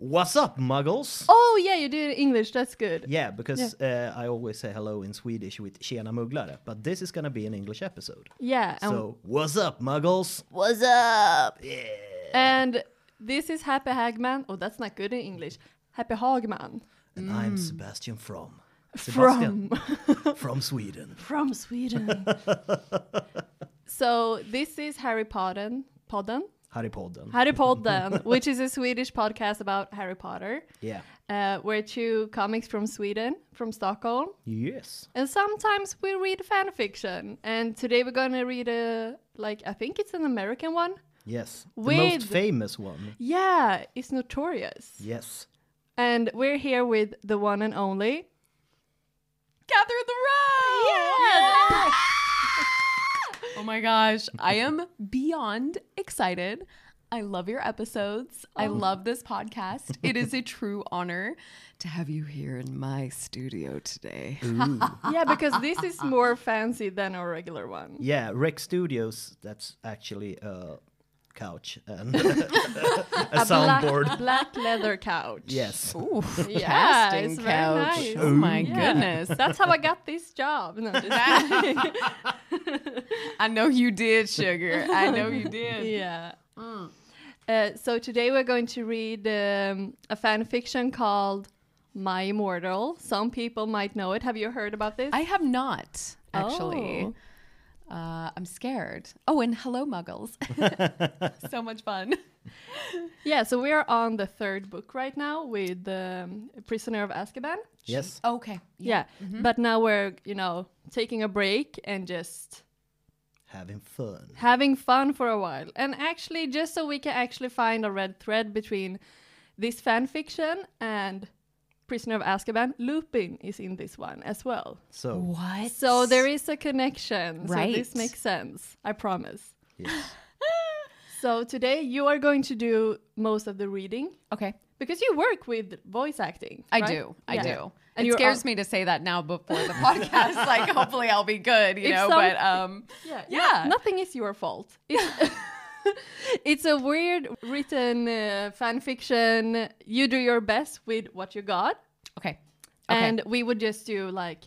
What's up, muggles? Oh yeah, you did English. That's good. Yeah, because uh, I always say hello in Swedish with tjena mugglare, but this is gonna be an English episode. Yeah. So, what's up, muggles? what's up? Yeah. And this is Happy Hagman. Oh, that's not good in English. Happy Hagman And I'm Sebastian from. Sebastian from from Sweden. from Sweden. so this is Harry Potter. Podden. Podden. Harry Podden, which is a Swedish podcast about Harry Potter. Yeah. Uh, we're two comics from Sweden, from Stockholm. Yes. And sometimes we read fan fiction. And today we're gonna read a like I think it's an American one. Yes. The most famous one. Yeah, it's notorious. Yes. And we're here with the one and only Catherine the Row! Yeah! Oh my gosh, I am beyond excited. I love your episodes. I oh. love this podcast. It is a true honor to have you here in my studio today. yeah, because this is more fancy than our regular one. Yeah, Rec Studios, that's actually a couch and a Black, soundboard. black leather couch. Yes. Ooh, Yeah, casting it's very couch. nice. Oh my Yeah. goodness. That's how I got this job. No. I know you did, sugar. I know you did. yeah. Uh, so today we're going to read um, a fan fiction called My Immortal. Some people might know it. Have you heard about this? I have not actually. Oh. Uh, I'm scared. Oh, and hello, Muggles. so much fun. yeah, so we're on the third book right now with um, Prisoner of Azkaban. Yes. Okay. Yeah, but now we're, you know, taking a break and just Having fun. having fun for a while. And actually, just so we can actually find a red thread between this fan fiction and Prisoner of Azkaban, Lupin is in this one as well. So, What? So there is a connection. So Right. this makes sense. I promise. yes. So today you are going to do most of the reading Okay. because you work with voice acting. I right? do. I Yeah. do. And it scares on- me to say that now before the podcast. like, hopefully, I'll be good, you If know. some- but um, Yeah, Yeah. no- nothing is your fault. It's, it's a weird written uh, fan fiction. You do your best with what you got, okay. Okay. and we would just do like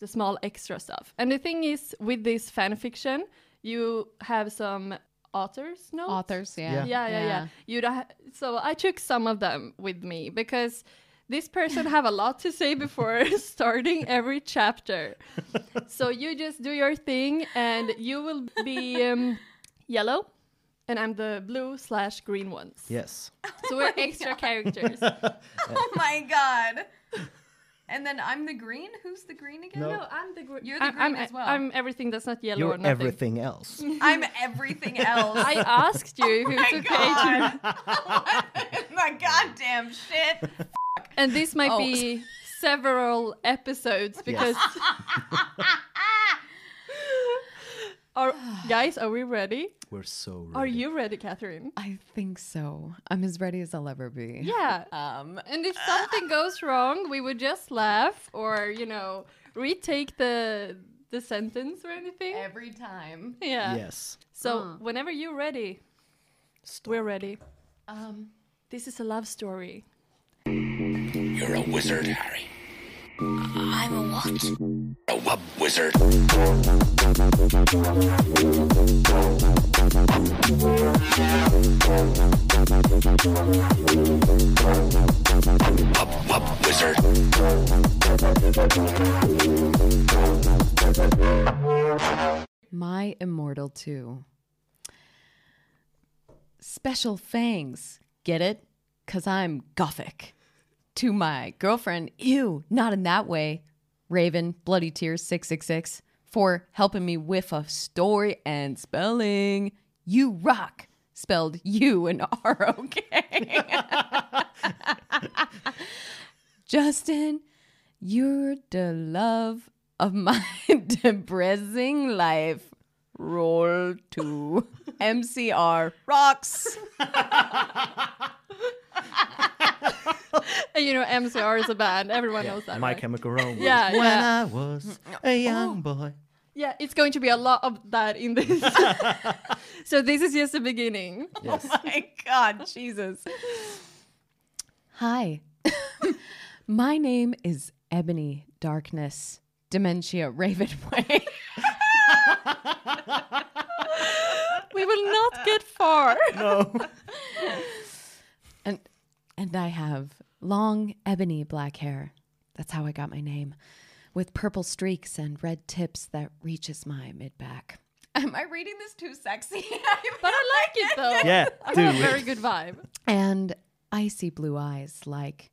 the small extra stuff. And the thing is, with this fan fiction, you have some authors notes. authors, yeah, Yeah. Yeah, yeah, yeah. You don't. So I took some of them with me because this person have a lot to say before starting every chapter. so you just do your thing, and you will be um, yellow, and I'm the blue slash green ones. Yes. So we're extra characters. Oh my god. And then I'm the green. Who's the green again? No. No, I'm the green. You're the I'm, green I'm, as well. I'm everything that's not yellow or You're nothing. everything else. I'm everything else. I asked you if it's okay to. My goddamn shit. And this might Oh. be several episodes because. Are guys? Are we ready? We're so ready. Are you ready, Kathryn? I think so. I'm as ready as I'll ever be. Yeah. Um, And if something goes wrong, we would just laugh or you know retake the the sentence or anything. every time. yeah. Yes. So whenever you're ready, we're ready. Um, This is a love story. You're a wizard, Harry. I'm a what? A wub wizard. Wub wub wizard. my immortal two. Special fangs. Get it? Cause I'm gothic. To my girlfriend, ew, not in that way. Raven, Bloody Tears 666, for helping me with a story and spelling. You rock. Spelled U and R O K. Justin, you're the love of my depressing life. Roll to MCR rocks. And you know, MCR is a band. Everyone knows that. My right? Chemical Romance. Yeah, When yeah. I was a mm. young oh. boy. Yeah, it's going to be a lot of that in this. so this is just the beginning. Oh yes. Oh My God, Jesus. Hi, my name is Ebony Darkness, Dementia Raven Way. We will not get far. No. and and I have long ebony black hair. That's how I got my name, with purple streaks and red tips that reaches my mid back. Am I reading this too sexy? But I like it though. Yeah, I do have a very good vibe. and icy blue eyes like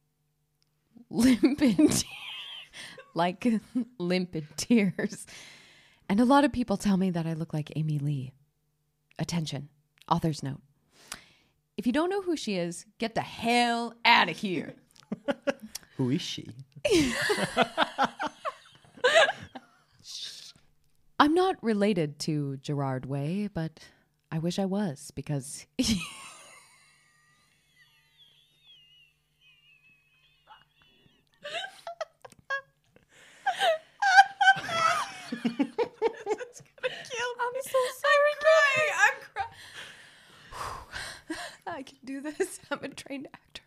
limpid like limpid tears. And a lot of people tell me that I look like Amy Lee. Attention, author's note. If you don't know who she is, get the hell out of here. Who is she? I'm not related to Gerard Way, but I wish I was because I'm so sorry. crying. I'm crying. I can do this. I'm a trained actor.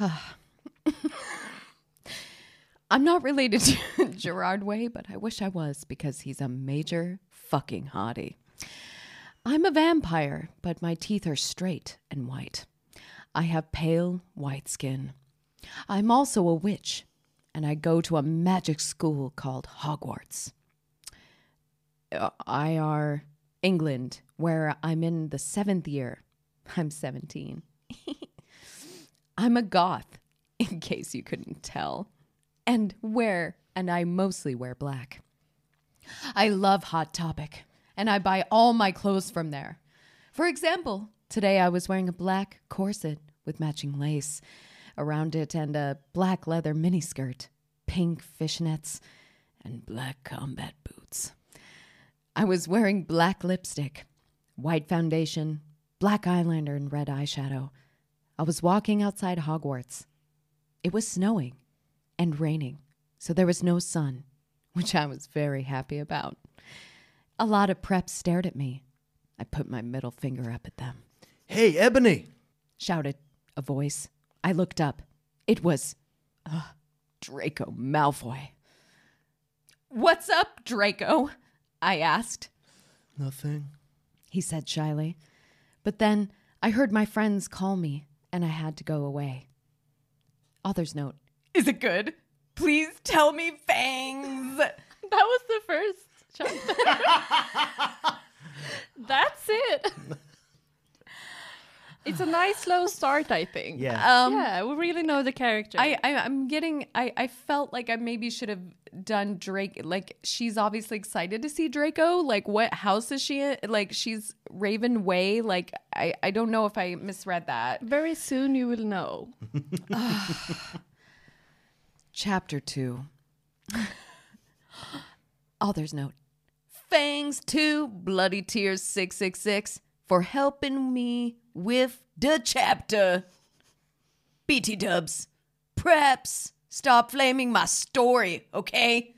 I'm not related to Gerard Way, but I wish I was because he's a major fucking hottie. I'm a vampire, but my teeth are straight and white. I have pale white skin. I'm also a witch, and I go to a magic school called Hogwarts. Uh, I IR England, where I'm in the seventh year. I'm 17. I'm a goth, in case you couldn't tell. And wear, and I mostly wear black. I love Hot Topic, and I buy all my clothes from there. For example, today I was wearing a black corset with matching lace around it and a black leather miniskirt, pink fishnets, and black combat boots. I was wearing black lipstick, white foundation, black eyeliner, and red eyeshadow. I was walking outside Hogwarts. It was snowing and raining, so there was no sun, which I was very happy about. A lot of preps stared at me. I put my middle finger up at them. Hey, Ebony. Shouted a voice. I looked up. It was uh, Draco Malfoy. What's up, Draco? I asked. Nothing. he said shyly. But then I heard my friends call me, and I had to go away. Author's note Is it good? Please tell me fangs. That was the first chapter. That's it. It it's a nice slow start, I think. Yeah. Um, yeah, we really know the character. I, I I'm getting I I felt like I maybe should have done Drake like she's obviously excited to see Draco like what house is she in like she's Raven Way like I I don't know if I misread that Very soon you will know. chapter 2 author's note Fangs two. bloody tears 666 for helping me with the chapter bt dubs preps stop flaming my story okay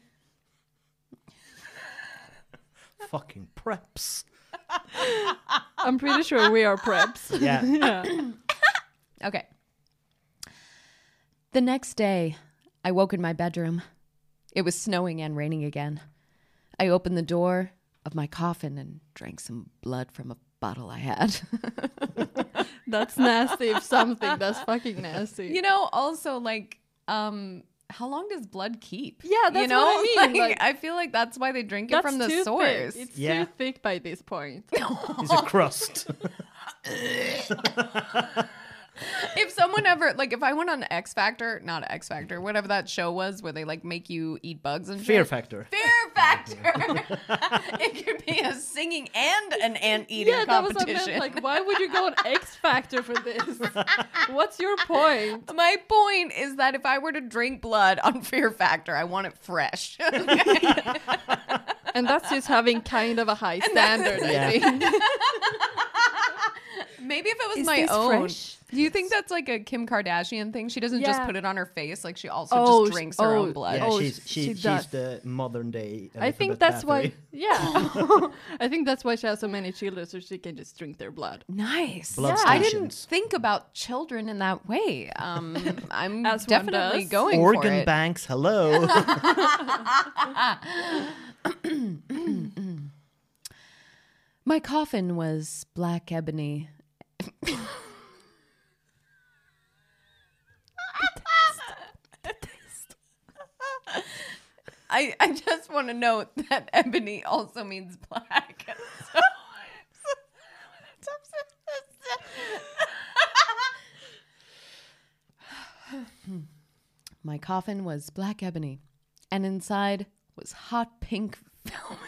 Fucking preps. I'm pretty sure we are preps. Yeah. yeah. Okay. The next day, I woke in my bedroom. It was snowing and raining again. I opened the door of my coffin and drank some blood from a bottle I had. That's nasty if something. That's fucking nasty. you know, also like um how long does blood keep? Yeah, you that's know? what I mean, Like, like- I feel like that's why they drink it from the source. Thick. It's Yeah. too thick by this point. It's a crust. if someone ever like if I went on X Factor, not X Factor, whatever that show was where they like make you eat bugs and Fear shit. factor. Fear Factor. it could be a singing and an ant eating yeah, that was what I competition. meant. Like, why would you go on X Factor for this? What's your point? My point is that if I were to drink blood on Fear Factor, I want it fresh. And that's just having kind of a high standard, Yeah. I think. Maybe if it was Is my this own. fresh? Do you think that's like a Kim Kardashian thing? She doesn't just Yeah. put it on her face; like she also Oh, just sh- drinks her oh, own blood. Yeah, Oh, she's she she, she's does. the modern day. I think Elizabeth that's why. Bathory. Yeah, I think that's why she has so many children, so she can just drink their blood. Nice. Blood I didn't stations. think about children in that way. Um, I'm As one definitely does. going for Organ it. banks. Hello. My coffin was black ebony. I, I just want to note that ebony also means black. My coffin was black ebony, and inside was hot pink velvet.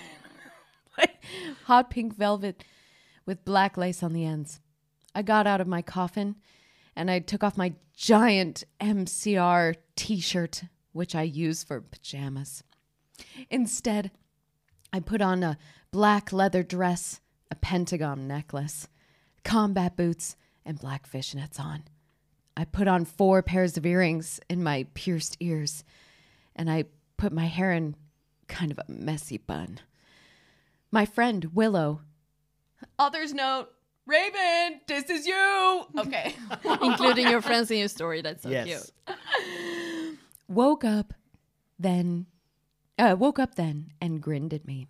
hot pink velvet with black lace on the ends. I got out of my coffin and I took off my giant MCR t shirt, which I use for pajamas. Instead, I put on a black leather dress, a pentagon necklace, combat boots, and black fishnets on. I put on four pairs of earrings in my pierced ears, and I put my hair in kind of a messy bun. My friend Willow. Author's note Raven, this is you. Okay. Including your friends in your story. That's so yes. cute. woke up then uh, woke up then and grinned at me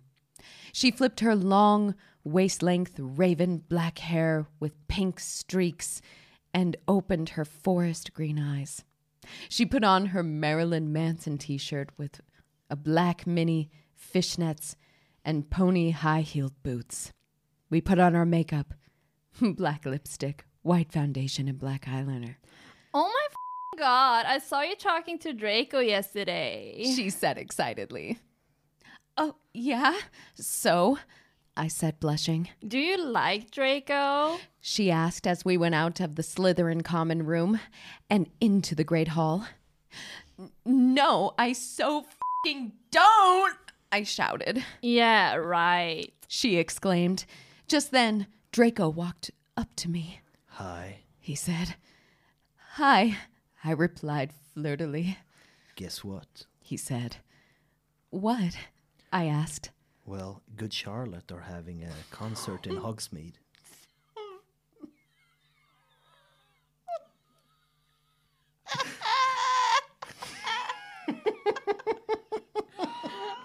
she flipped her long waist-length raven black hair with pink streaks and opened her forest green eyes she put on her marilyn manson t-shirt with a black mini fishnets and pony high-heeled boots we put on our makeup black lipstick white foundation and black eyeliner Oh my god! I saw you talking to Draco yesterday. she said excitedly. Oh, yeah? So? I said, blushing. Do you like Draco? She asked as we went out of the Slytherin common room and into the Great Hall. No, I so fing don't! I shouted. Yeah, right. She exclaimed. Just then, Draco walked up to me. Hi. He said, Hi. I replied flirtily. Guess what? He said, What? I asked. Well, Good Charlotte are having a concert in Hogsmeade.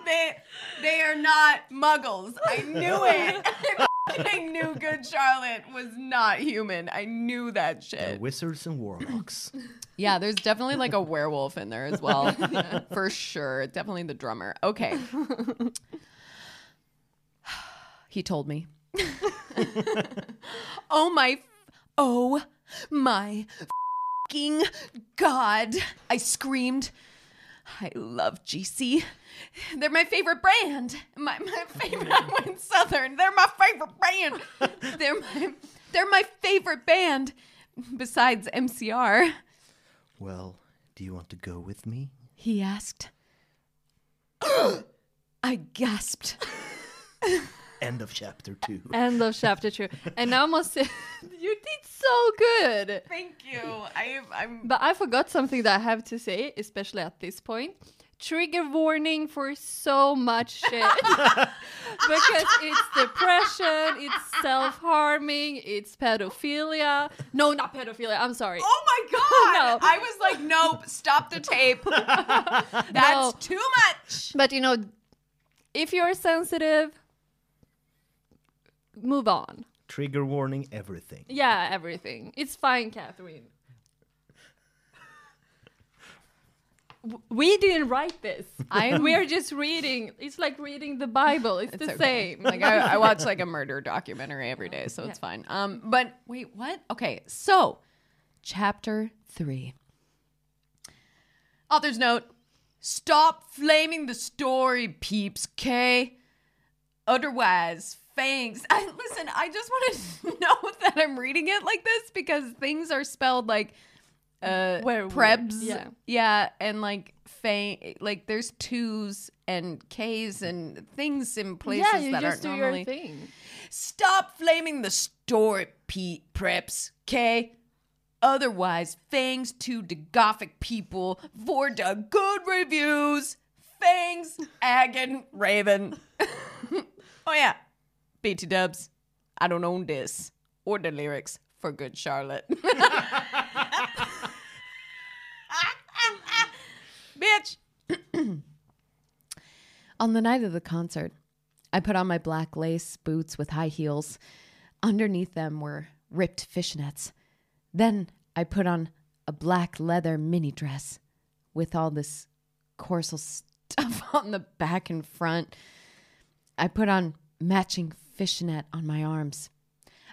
They they are not muggles. I knew it. I knew Good Charlotte was not human. I knew that The shit. wizards and warlocks. Yeah, there's definitely like a werewolf in there as well. For sure. Definitely the drummer. Okay. he told me. oh my Oh my fucking god. I screamed. I love GC. They're my favorite brand. My my favorite I went Southern. They're my favorite brand. They're my they're my favorite band besides MCR. Well, do you want to go with me? He asked. I gasped. End of chapter two. End of chapter two. And I must say, you did so good. Thank you. I I'm But I forgot something that I have to say, especially at this point. Trigger warning for so much shit. because it's depression, it's self harming, it's pedophilia. No, not pedophilia. I'm sorry. Oh my god! No. I was like, nope, stop the tape. That's No. too much. But you know, if you're sensitive, move on. Trigger warning, everything. Yeah, everything. It's fine, Kathryn. We didn't write this. I'm- We're just reading. It's like reading the Bible. It's, the same. Like I, I watch like a murder documentary every day, so it's fine. Um, but wait, what? Okay, so chapter three. Author's note: Stop flaming the story, peeps. K. Otherwise, fangs. I, listen, I just want to know that I'm reading it like this because things are spelled like uh Where prebs yeah. yeah and like fang like there's twos and k's and things in places yeah, you that just aren't normally your thing. stop flaming the story pete preps K. otherwise fangs to the gothic people for the good reviews fangs agon raven oh yeah bt dubs i don't own this or the lyrics for good charlotte bitch on the night of the concert I put on my black lace boots with high heels. Underneath them were ripped fishnets. Then I put on a black leather mini dress with all this corsel stuff on the back and front. I put on matching fishnet on my arms.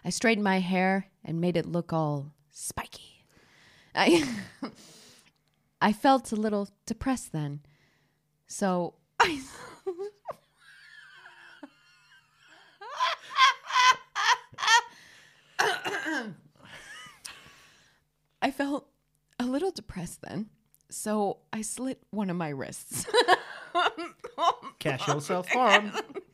I straightened my hair and made it look all spiky. I I felt a little depressed then. So I I felt a little depressed then. So I slit one of my wrists. Casual self harm.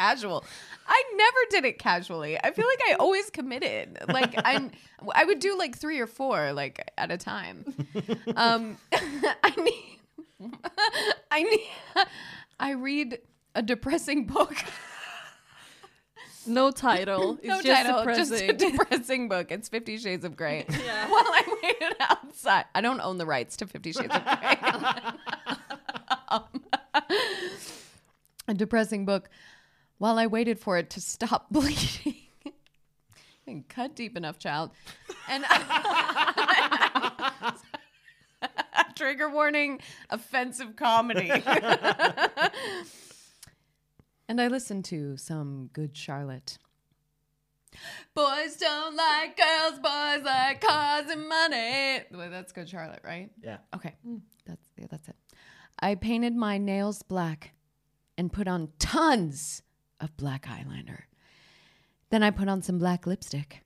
Casual. I never did it casually. I feel like I always committed. Like I I would do like 3 or 4 like at a time. Um I need I need I read a depressing book. No title. It's no just title, just a depressing. depressing book. It's Fifty Shades of Grey. Yeah. While I waited outside, I don't own the rights to Fifty Shades of Grey. Um, a depressing book. While I waited for it to stop bleeding. and cut deep enough, child. And trigger warning: offensive comedy. and I listened to some good Charlotte. Boys don't like girls, boys like cars and money. Well, that's good Charlotte, right? Yeah. Okay. That's yeah, that's it. I painted my nails black and put on tons of black eyeliner. Then I put on some black lipstick.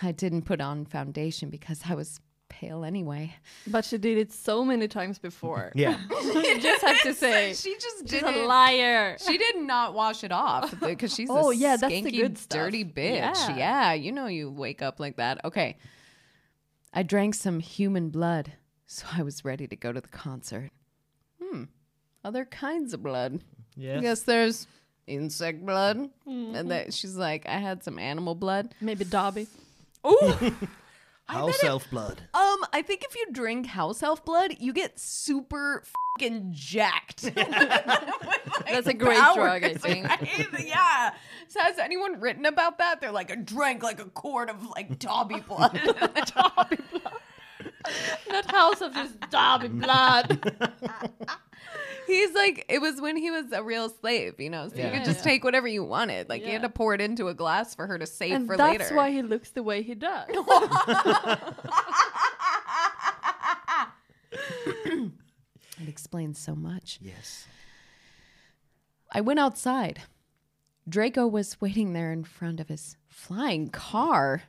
I didn't put on foundation because I was pale anyway. But she did it so many times before. Yeah. you just have to say she just she's did a liar. She did not wash it off because she's Oh, a yeah, that's the good stuff. dirty bitch. Yeah. Yeah. you know you wake up like that. Okay. I drank some human blood, so I was ready to go to the concert. Hmm. Other kinds of blood. Yes. I guess there's insect blood. And that she's like, I had some animal blood. Maybe Dobby. Ooh. House elf blood. Um, I think if you drink house elf blood, you get super fucking jacked. That's a great powers, drug, I think. right? Yeah. So has anyone written about that? They're like, I drank like a quart of like Dobby blood. Dobby blood. Not house of just Dobby blood. He's like, it was when he was a real slave, you know, so you could just Yeah. take whatever you wanted. Like, you had to pour it into a glass for her to save and for that's later. That's why he looks the way he does. it explains so much. Yes. I went outside. Draco was waiting there in front of his flying car.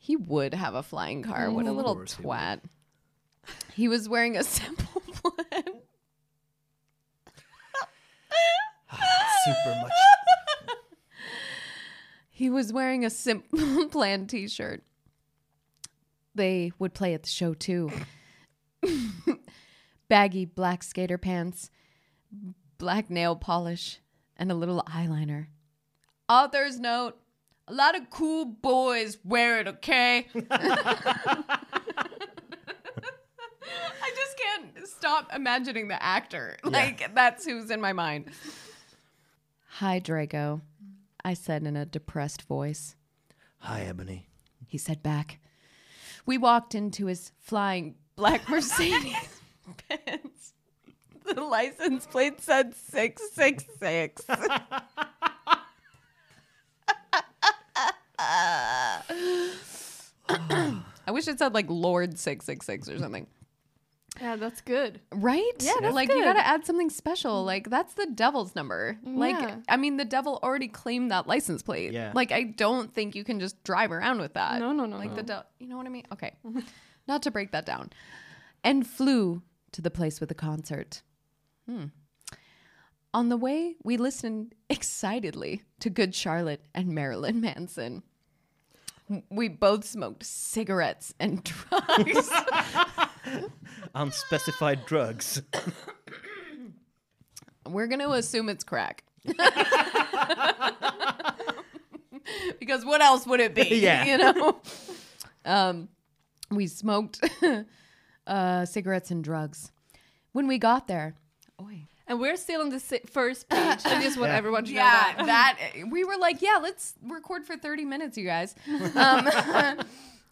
He would have a flying car. What a little course he twat. He was wearing a simple plan. Super much. He was wearing a simple plan t shirt. They would play at the show too. Baggy black skater pants, black nail polish, and a little eyeliner. Author's note a lot of cool boys wear it, okay? I just can't stop imagining the actor. Like, that's who's in my mind. Hi, Draco. I said in a depressed voice. Hi, Ebony. He said back. We walked into his flying black Mercedes Benz. The license plate said 666. I wish it said like Lord 666 or something. Yeah, that's good. Right? Yeah, that's like you gotta add something special. Like that's the devil's number. Like Yeah. I mean, the devil already claimed that license plate. Yeah. Like I don't think you can just drive around with that. No, no, no, Like no. the devil. You know what I mean? Okay. Not to break that down. And flew to the place with the concert. Hmm. On the way, we listened excitedly to Good Charlotte and Marilyn Manson. We both smoked cigarettes and drugs. Unspecified drugs. We're going to assume it's crack. because what else would it be? Yeah. You know? Um, we smoked uh, cigarettes and drugs. When we got there, oi. And we're still on the si- first page. I just want Yeah. everyone to know Yeah, that. that we were like, yeah, let's record for 30 minutes, you guys. Um,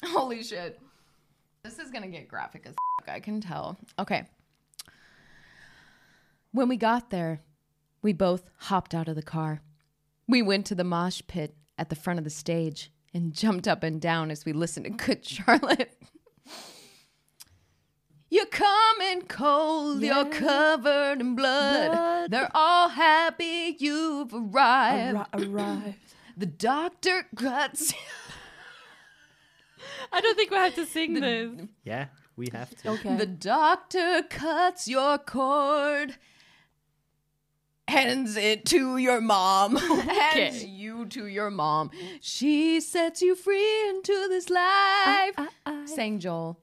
holy shit. This is gonna get graphic as fuck, I can tell. Okay. When we got there, we both hopped out of the car. We went to the mosh pit at the front of the stage and jumped up and down as we listened to Good Charlotte. You're coming cold, you're covered in blood. They're all happy you've arrived. Arrived. The doctor cuts. I don't think we have to sing this. Yeah, we have to. Okay. The doctor cuts your cord. Hands it to your mom. Hands you to your mom. She sets you free into this life. Uh, uh, uh. Sang Joel.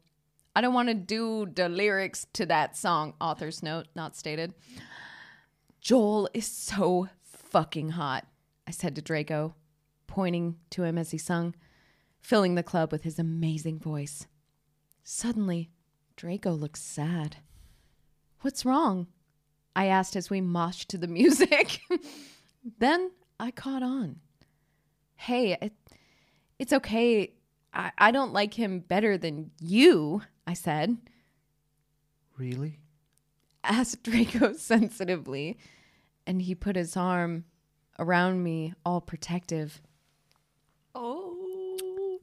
I don't want to do the lyrics to that song. Author's note, not stated. Joel is so fucking hot, I said to Draco, pointing to him as he sung, filling the club with his amazing voice. Suddenly, Draco looks sad. What's wrong? I asked as we moshed to the music. then I caught on. Hey, it, it's okay. I, I don't like him better than you, I said. Really? asked Draco sensitively, and he put his arm around me, all protective. Oh.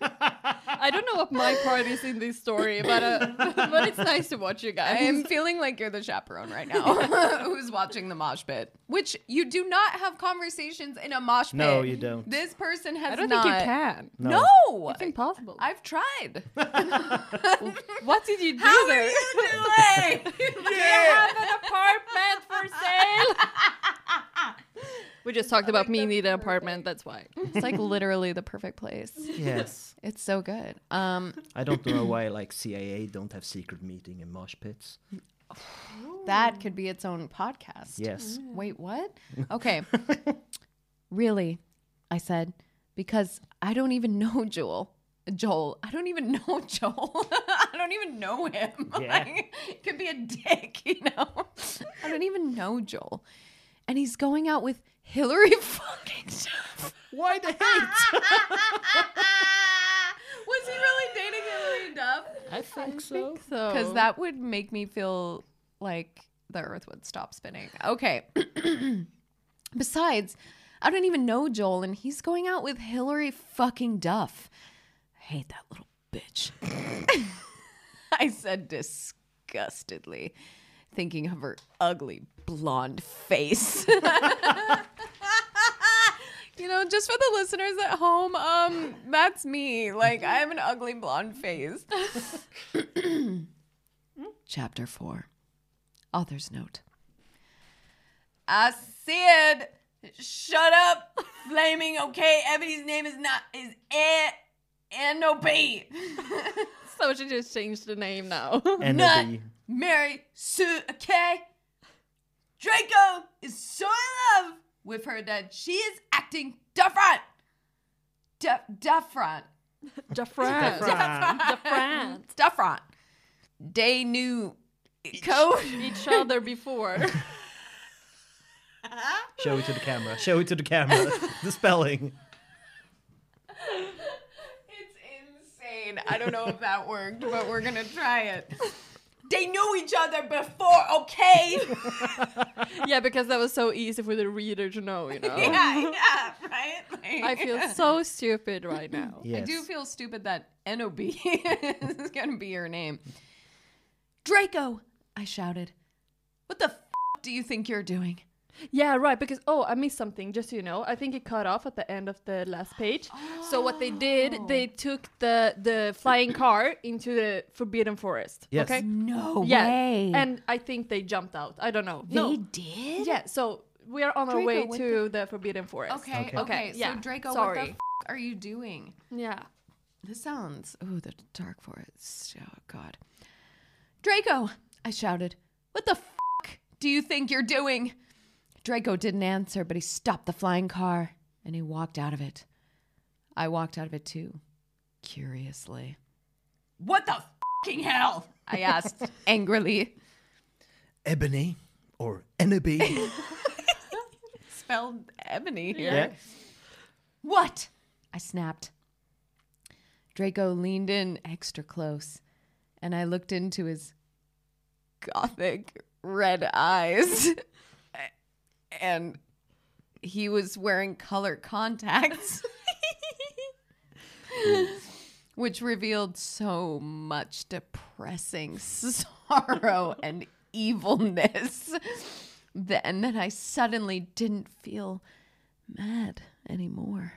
I don't know what my part is in this story, but uh, but it's nice to watch you guys. I am feeling like you're the chaperone right now who's watching the mosh pit, which you do not have conversations in a mosh pit. No, you don't. This person has I don't not. think you can. No, It's impossible. I've tried. what did you do How there? are you doing? you have an apartment for sale. we just talked about me needing an apartment. That's why. It's like literally the perfect place. Yes. It's so good. Um, I don't know why like CIA don't have secret meeting in mosh pits. that could be its own podcast. Yes. Wait, what? Okay. really? I said, because I don't even know Joel. Joel. I don't even know Joel. I don't even know him. Yeah. Like, could be a dick, you know? I don't even know Joel. And he's going out with Hilary fucking Duff. Why the hate? Was he really dating Hilary Duff? I think so. So Because that would make me feel like the earth would stop spinning. Okay. Besides, I don't even know Joel, and he's going out with Hilary fucking Duff. I hate that little bitch. I said disgustedly, thinking of her ugly blonde face. you know, just for the listeners at home, um, that's me. Like, I have an ugly blonde face. Chapter 4 Author's Note. I said, shut up, flaming. Okay, Ebony's name is not is A N O B. So she just changed the name now. And Not the Mary Sue. Okay, Draco is so in love with her that she is acting different. Di- different. Different. Different. Different. They knew code. Each other before. show it to the camera. Show it to the camera. the spelling. It's insane. I don't know if that worked, but we're gonna try it. They knew each other before, okay? yeah, because that was so easy for the reader to know, you know? yeah, yeah, right? Like- I feel so stupid right now. Yes. I do feel stupid that NOB is gonna be your name. Draco, I shouted. What the f- do you think you're doing? Yeah, right. Because oh, I missed something. Just so you know, I think it cut off at the end of the last page. So what they did, oh. they took the the flying car into the forbidden forest. Yes. Okay. No yeah. way. And I think they jumped out. I don't know. no. they did? Yeah. So we are on our way to the forbidden forest. Okay, okay. Okay, So yeah, Draco, what sorry. the f- are you doing? Yeah. This sounds. Oh, the dark forest. Oh, God. Draco, I shouted. What the fuck do you think you're doing? Draco didn't answer, but he stopped the flying car and he walked out of it. I walked out of it too, curiously. What the fucking hell? I asked angrily. Ebony or Eneby. Spelled ebony here. yeah. What? I snapped. Draco leaned in extra close, and I looked into his gothic red eyes. and he was wearing color contacts, which revealed so much depressing sorrow and evilness. Then that I suddenly didn't feel mad anymore.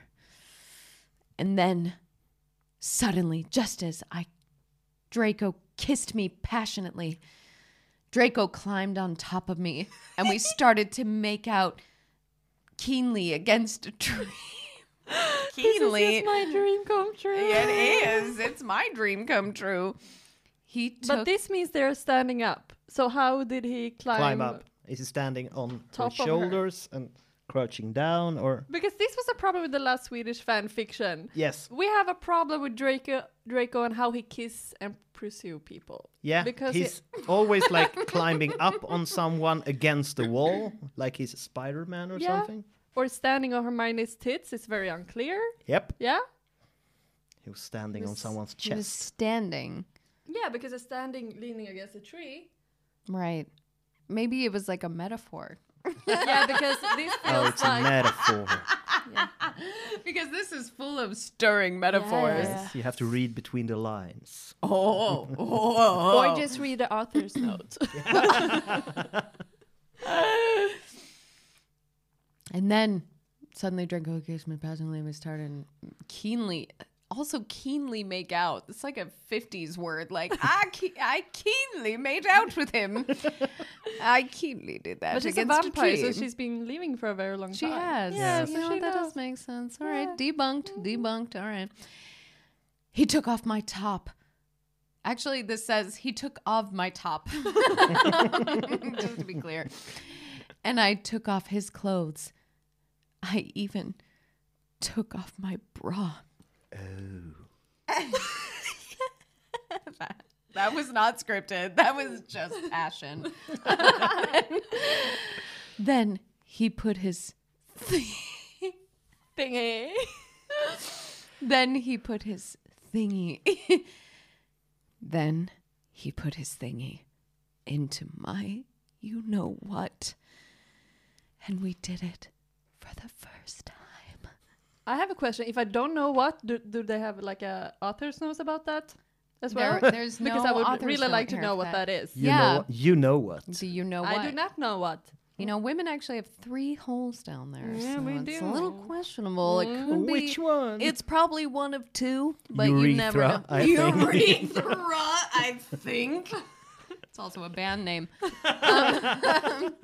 And then, suddenly, just as I Draco kissed me passionately, Draco climbed on top of me, and we started to make out keenly against a tree. keenly. This is my dream come true. it is. It's my dream come true. He took But this means they're standing up. So how did he climb? Climb up. Is he standing on Top her of her. shoulders and crouching down or Because this was a problem with the last Swedish fan fiction. Yes. We have a problem with Draco, Draco and how he kiss and pursue people. Yeah, because he's it- always like climbing up on someone against the wall, like he's Spider-Man or yeah, something. or standing on Hermione's tits. It's very unclear. Yep, Yeah, he was standing on was- someone's he was chest. standing. yeah, because it's standing leaning against a tree. Right. Maybe it was like a metaphor. Yeah, because this feels Oh, it's a like metaphor. because this is full of stirring metaphors. Yes, you have to read between the lines. Oh, oh, or just read the author's note. And then suddenly Draco kissed me passionately and we started keenly, also keenly make out. It's like a 50s word. Like, I, ke- I keenly made out with him. I keenly did that but she's a against vampire, so she's been living for a very long She time. has. Yeah, You so know, she that knows. does make sense. All right. Debunked. Mm. Debunked. All right. He took off my top. Actually, this says he took off my top. Just to be clear. And I took off his clothes. I even took off my bra. Oh. that, that was not scripted. That was just passion. then he put his Thingy. Then he put his thingy. then he put his thingy into my you know what. And we did it for the first time. I have a question. If I don't know what, do, do they have like a author's notes about that as There- well? there's because no I would really like to know what that. that is. You Yeah. know what? You know what? Do you know what? I do not know what. You know, women actually have three holes down there. Yeah, so we it's do. a little questionable. It could be. Which one? It's probably one of two, but you never Urethra, know. I think. Urethra, I think. It's also a band name. Um,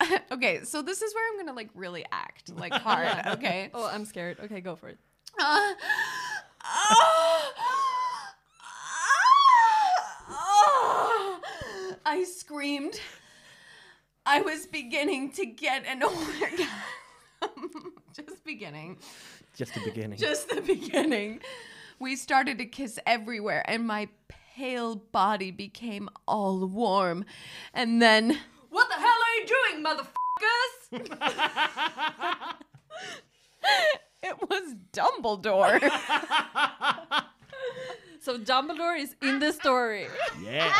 okay, so this is where I'm gonna like really act like hard. Okay. Oh, I'm scared. Okay, go for it. Uh, I screamed. I was beginning to get an orgasm. Just beginning. Just the beginning. Just the beginning. We started to kiss everywhere, and my pale body became all warm. And then. What the hell are you doing, motherfuckers? It was Dumbledore. so Dumbledore is in the story, yeah.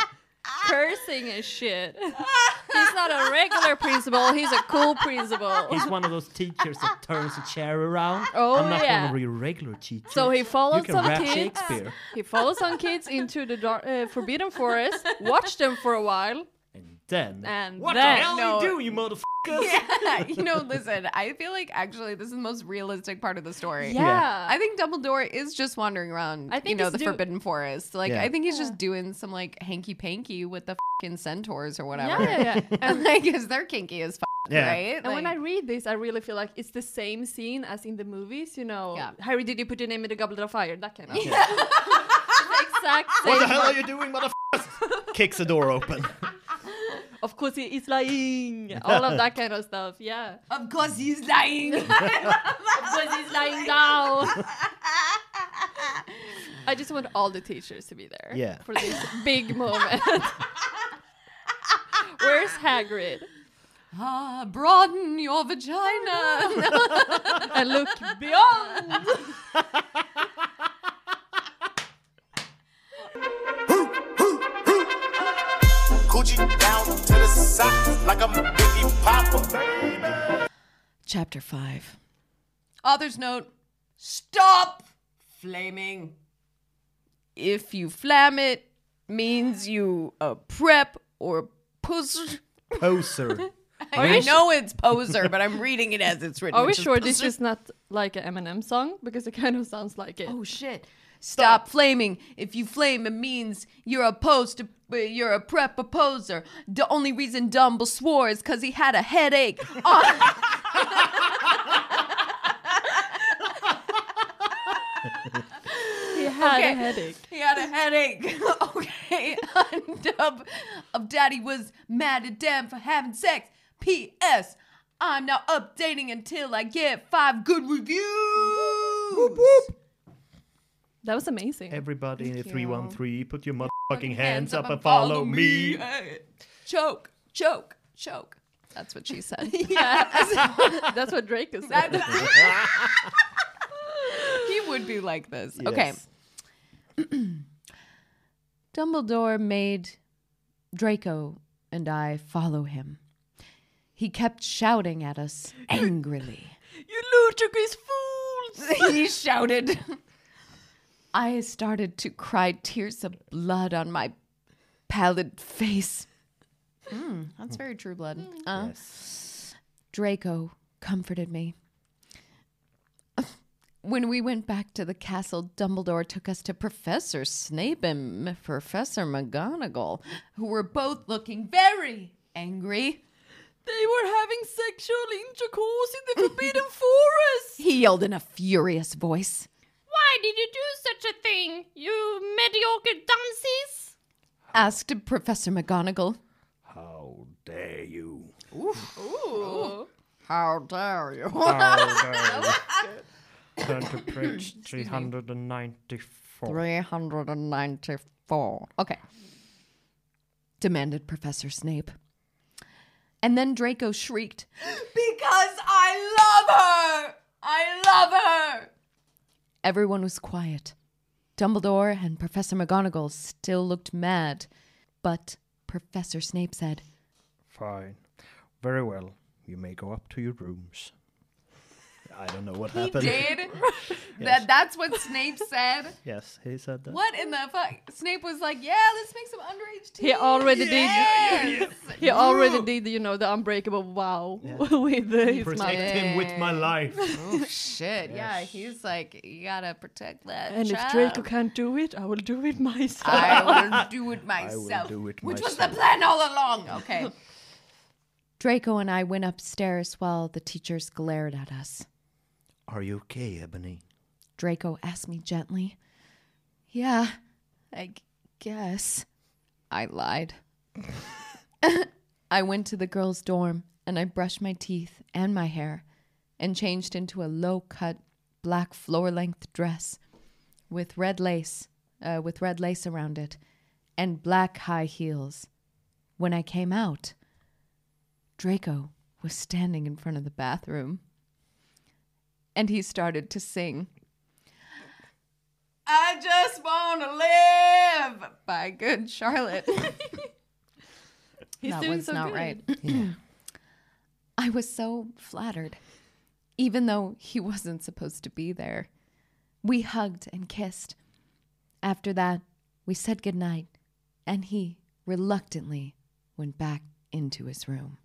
cursing and shit. He's not a regular principal. He's a cool principal. He's one of those teachers that turns a chair around. Oh, I'm not yeah. one of your regular teachers. So he follows you can some rap kids. Shakespeare. He follows some kids into the dar- uh, Forbidden Forest, watch them for a while, And then. and what then the hell No. are you doing, you motherfuckers? yeah, you know, listen, I feel like actually this is the most realistic part of the story. Yeah. I think Dumbledore is just wandering around, I you know, the do- Forbidden Forest. Like, Yeah. I think he's just doing some like hanky panky with the fucking centaurs or whatever. Yeah, yeah, yeah. and like, because they're kinky as fuck, Yeah. right? And when I read this, I really feel like it's the same scene as in the movies. You know, Yeah. Harry, did you put your name in the goblet of fire? That kind of. Yeah. the exact. What the hell are you doing, motherfuckers? Kicks the door open. Of course, he is lying. All of that kind of stuff. Yeah. of course he's lying. Of course, he's lying down. I just want all the teachers to be there. Yeah. For this big moment. Where's Hagrid? ah, broaden your vagina. And look beyond. Coochie down side like I'm Biggie Papa. Chapter 5. Author's note Stop flaming. If you flam it, means you a prep or puss. Poser. I know it's poser, but I'm reading it as it's written. Are we which is sure this is not like an Eminem song? Because it kind of sounds like it. Oh shit. Stop flaming. If you flame, it means you're a post. Uh, you're a prep a poser. The only reason Dumble swore is because he had a headache. Oh. he had okay. a headache. He had a headache. okay. Dub of Daddy was mad at Dan for having sex. P.S. I'm now updating until I get five good reviews. That was amazing. Everybody in the you. 313, put your motherfucking hands up and follow me. Hey. Choke, choke, choke. That's what she said. yeah. That's what Drake Draco said. he would be like this. Okay. Dumbledore made Draco and I follow him. He kept shouting at us angrily. you ludicrous fools! he shouted. I started to cry tears of blood on my pallid face. Mm, that's very true blood. Uh, Draco comforted me. When we went back to the castle, Dumbledore took us to Professor Snape and Professor McGonagall, who were both looking very angry. They were having sexual intercourse in the Forbidden Forest! He yelled in a furious voice. Why did you do such a thing, you mediocre dunces? Asked Professor McGonagall. How dare you? Ooh. How dare you? Turn to page 394. 394. Okay. Demanded Professor Snape. And then Draco shrieked, Because I love her! I love her! Everyone was quiet. Dumbledore and Professor McGonagall still looked mad, but Professor Snape said, Fine. Very well. You may go up to your rooms. I don't know what He happened. did? that, that's what Snape said? Yes, he said that. What in the fuck? Snape was like, yeah, let's make some underage tea. He already Yes! did. He already did, you know, the unbreakable wow with uh, his Protect mouth. him with my life. Oh shit! Yeah, he's like, you gotta protect that. And if. Draco can't do it, I will do it myself. I will do it myself. do it which was the plan all along. Okay. Draco and I went upstairs while the teachers glared at us. Are you okay, Ebony? Draco asked me gently. Yeah, I g- guess. I lied. I went to the girls' dorm and I brushed my teeth and my hair and changed into a low cut black floor length dress with red lace, uh, with red lace around it and black high heels. When I came out, Draco was standing in front of the bathroom and he started to sing. I just want to live by Good Charlotte. He's that doing was so not good. right. I was so flattered, even though he wasn't supposed to be there. We hugged and kissed. After that, we said goodnight, and he reluctantly went back into his room.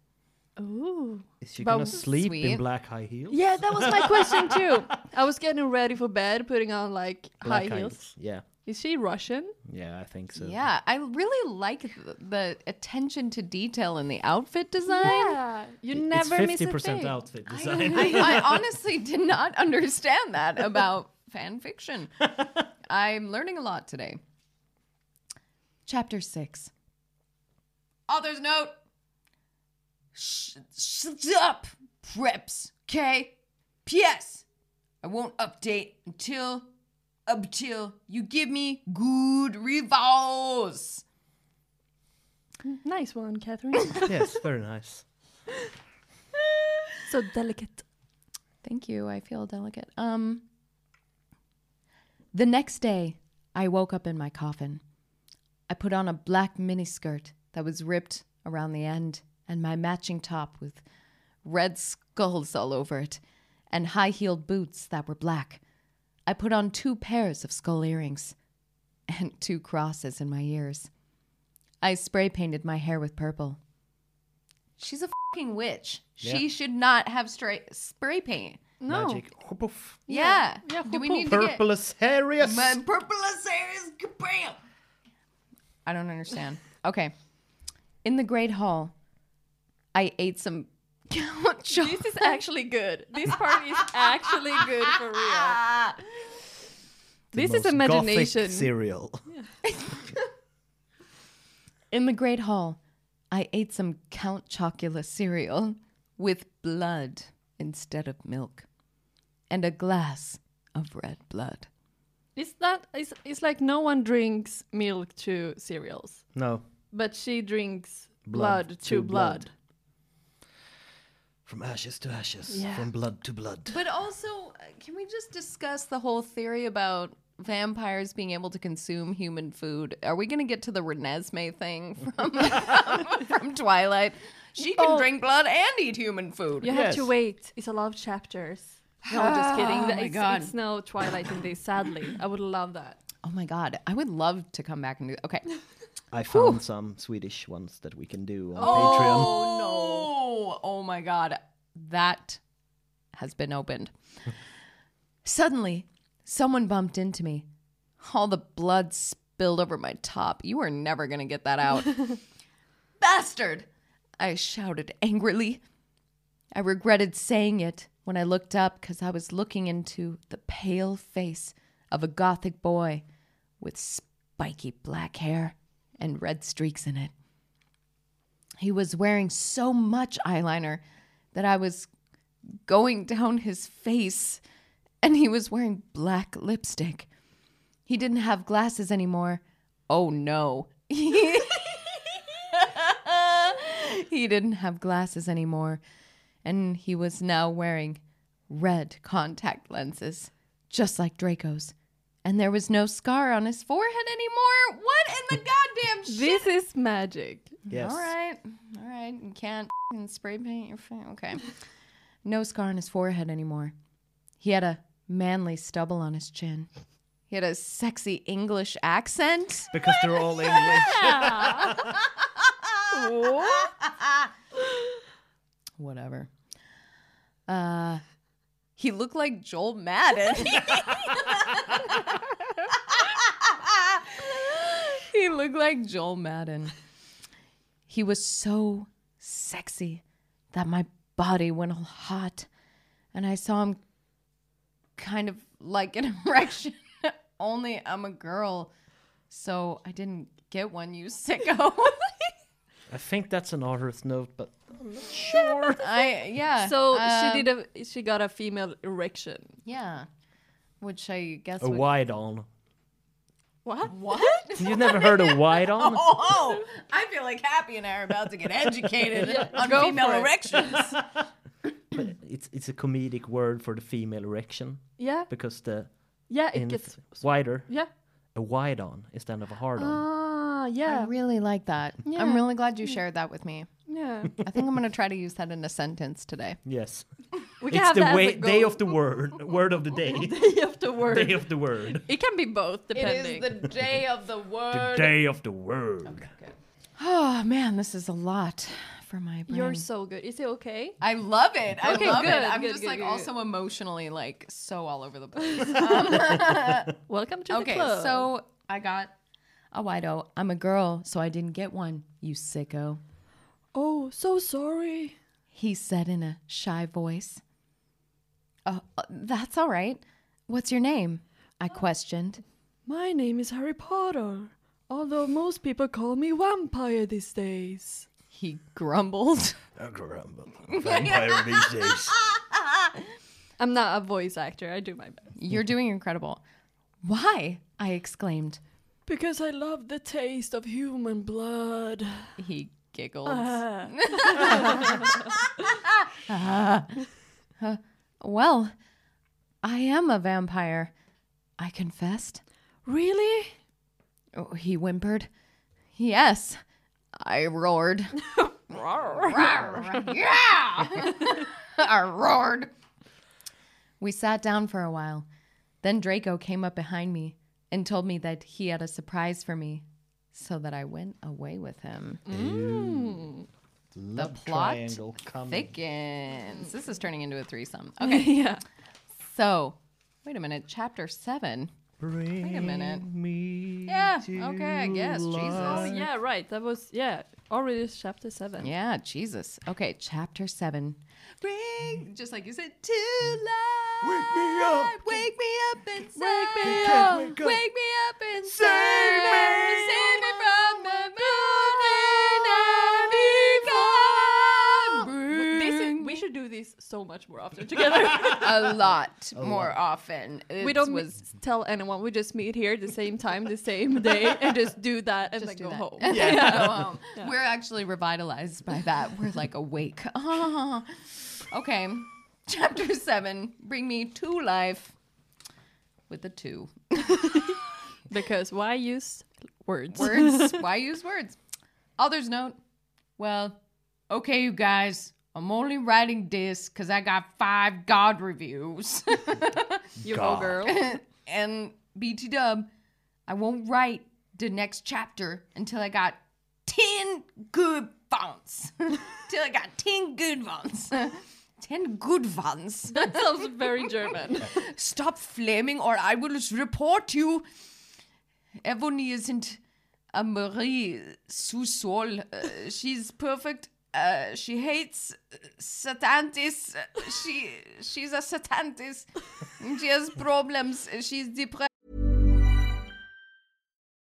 Ooh. Is she But gonna sleep sweet. in black high heels? Yeah, that was my question too. I was getting ready for bed, putting on like Black high heels. Yeah. Is she Russian? Yeah, I think so. Yeah, I really like the, the attention to detail in the outfit design. Yeah, you never it's miss a 50% thing. outfit design. I, I honestly did not understand that about fan fiction. I'm learning a lot today. Chapter 6. Author's note. Sh- shut up, preps, okay? P.S. I won't update until until you give me good reviews. Nice one, Kathryn. yes, very nice. so delicate. Thank you. I feel delicate. Um The next day, I woke up in my coffin. I put on a black miniskirt that was ripped around the end and my matching top with red skulls all over it and high-heeled boots that were black. I put on two pairs of skull earrings and two crosses in my ears. I spray painted my hair with purple. She's a fucking witch. She should not have straight spray paint. No. Magic. Hopoof. Yeah. Yeah, Do we purple. need to get Purple as Harrius. my kabam? I don't understand. Okay. In the great hall, I ate some Count This is actually good. This part is actually good for real. This is Most imagination. Gothic cereal. In the great hall, I ate some Count Chocula cereal with blood instead of milk and a glass of red blood. It's that it's, it's like no one drinks milk to cereals, No, but she drinks Blood blood, to to blood. blood. From ashes to ashes, Yeah. from blood to blood. But also, uh, can we just discuss the whole theory about vampires being able to consume human food? Are we going to get to the Renesmee thing from, from Twilight? She can Oh. drink blood and eat human food. You have to Yes. wait. It's a lot of chapters. No, I'm just kidding. Oh my it's, God. it's no Twilight in this. Sadly, I would love that. Oh my god, I would love to come back and do. Okay. I found some Swedish ones that we can do on Patreon. Oh no! Oh my god, that has been opened. Suddenly, someone bumped into me. All the blood spilled over my top. You are never gonna get that out. Bastard! I shouted angrily. I regretted saying it when I looked up because I was looking into the pale face of a gothic boy with spiky black hair and red streaks in it. He was wearing so much eyeliner that I was going down his face, and he was wearing black lipstick. He didn't have glasses anymore. Oh no. he didn't have glasses anymore, and he was now wearing red contact lenses, just like Draco's. And there was no scar on his forehead anymore. What in the goddamn shit? This is magic. Yes. All right. All right. You can't f***ing spray paint your face. Okay. No scar on his forehead anymore. He had a manly stubble on his chin. He had a sexy English accent. Because they're all English. Whatever. Uh, he looked like Joel Madden. he looked like Joel Madden. He was so sexy that my body went all hot, and I saw him kind of like an erection. Only I'm a girl, so I didn't get one. You sicko. I think that's an author's note, but I'm not sure. I yeah. So um, she did a she got a female erection. Yeah. Which I guess A would- wide on. What? What? You've never heard of wide on? Oh, I feel like Happy and I are about to get educated on female erections. But it's it's a comedic word for the female erection Yeah. because the Yeah, it gets wider Yeah. a wide on instead of a hard on. Ah, yeah. I really like that. Yeah. I'm really glad you shared that with me. Yeah. I think I'm going to try to use that in a sentence today. yes, We can it's have the that as way, a day goal. of the word, word of the day, day of the word. day of the word, It can be both, depending. It is the day of the the word. day of the word. Okay. Oh, man, this is a lot for my brain. You're so good. Is it okay? I love it. I Okay, love good, it. I'm good, just good, like good, also emotionally like so all over the place. Welcome to the okay, club. so I got a wide O. I'm a girl, so I didn't get one. You sicko. Oh, so sorry. He said in a shy voice. Oh, uh, that's all right. What's your name? I questioned. My name is Harry Potter. Although most people call me vampire these days. He grumbled. I grumble. Vampire these days. I'm not a voice actor. I do my best. You're doing incredible. Why? I exclaimed. Because I love the taste of human blood. He giggled. Uh, well, I am a vampire, I confessed. Really? Oh, he whimpered. Yes, I roared. yeah! I roared. We sat down for a while. Then Draco came up behind me and told me that he had a surprise for me, so that I went away with him. the plot triangle thickens. This is turning into a threesome. Okay, yeah. so wait a minute. Chapter seven. Wait a minute. Me Yeah, to okay, I guess. Jesus. Oh, yeah, right. That was, yeah, already chapter seven. Yeah, Jesus. Okay, chapter seven. Bring, mm-hmm. just like you said, to life. Wake me up. Wake me up inside. Wake me up. Wake Wake me up inside. Save me. Save me from the should do this so much more often together. a lot more often. we don't was was tell anyone. We just meet here at the same time, the same day, and just do that and then go that. home. And then go home. We're actually revitalized by that. We're like awake. Okay. Chapter seven. Bring me to life. With the two. Because why use words? Words. Why use words? Author's note. Well, okay, you guys. I'm only writing this because I got five God reviews. you go, girl. and BT Dub, I won't write the next chapter until I got 10 good fonts. Till I got 10 good ones. 10 good ones. That sounds very German. Stop flaming or I will report you. Ebony isn't a Marie Sousol. Uh, she's perfect. Uh, she hates uh, Satantis. She she's a Satantis. She has problems. She's depressed.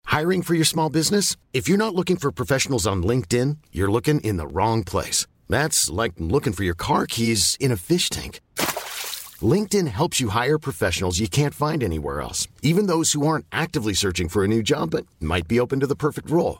Hiring for your small business? If you're not looking for professionals on LinkedIn, you're looking in the wrong place. That's like looking for your car keys in a fish tank. LinkedIn helps you hire professionals you can't find anywhere else, even those who aren't actively searching for a new job but might be open to the perfect role.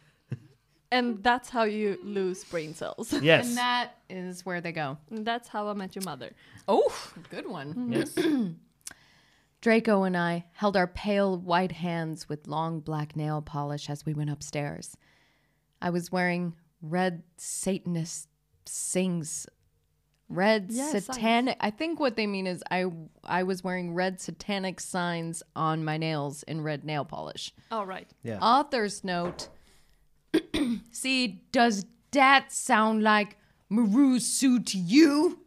and that's how you lose brain cells. Yes. And that is where they go. And that's how I met your mother. Oh, good one. Mm-hmm. Yes. Draco and I held our pale white hands with long black nail polish as we went upstairs. I was wearing red Satanist sings. Red Yeah, signs. satanic. I think what they mean is I I was wearing red satanic signs on my nails in red nail polish. All right. Yeah. Author's note. See, does that sound like Maru Sue to you?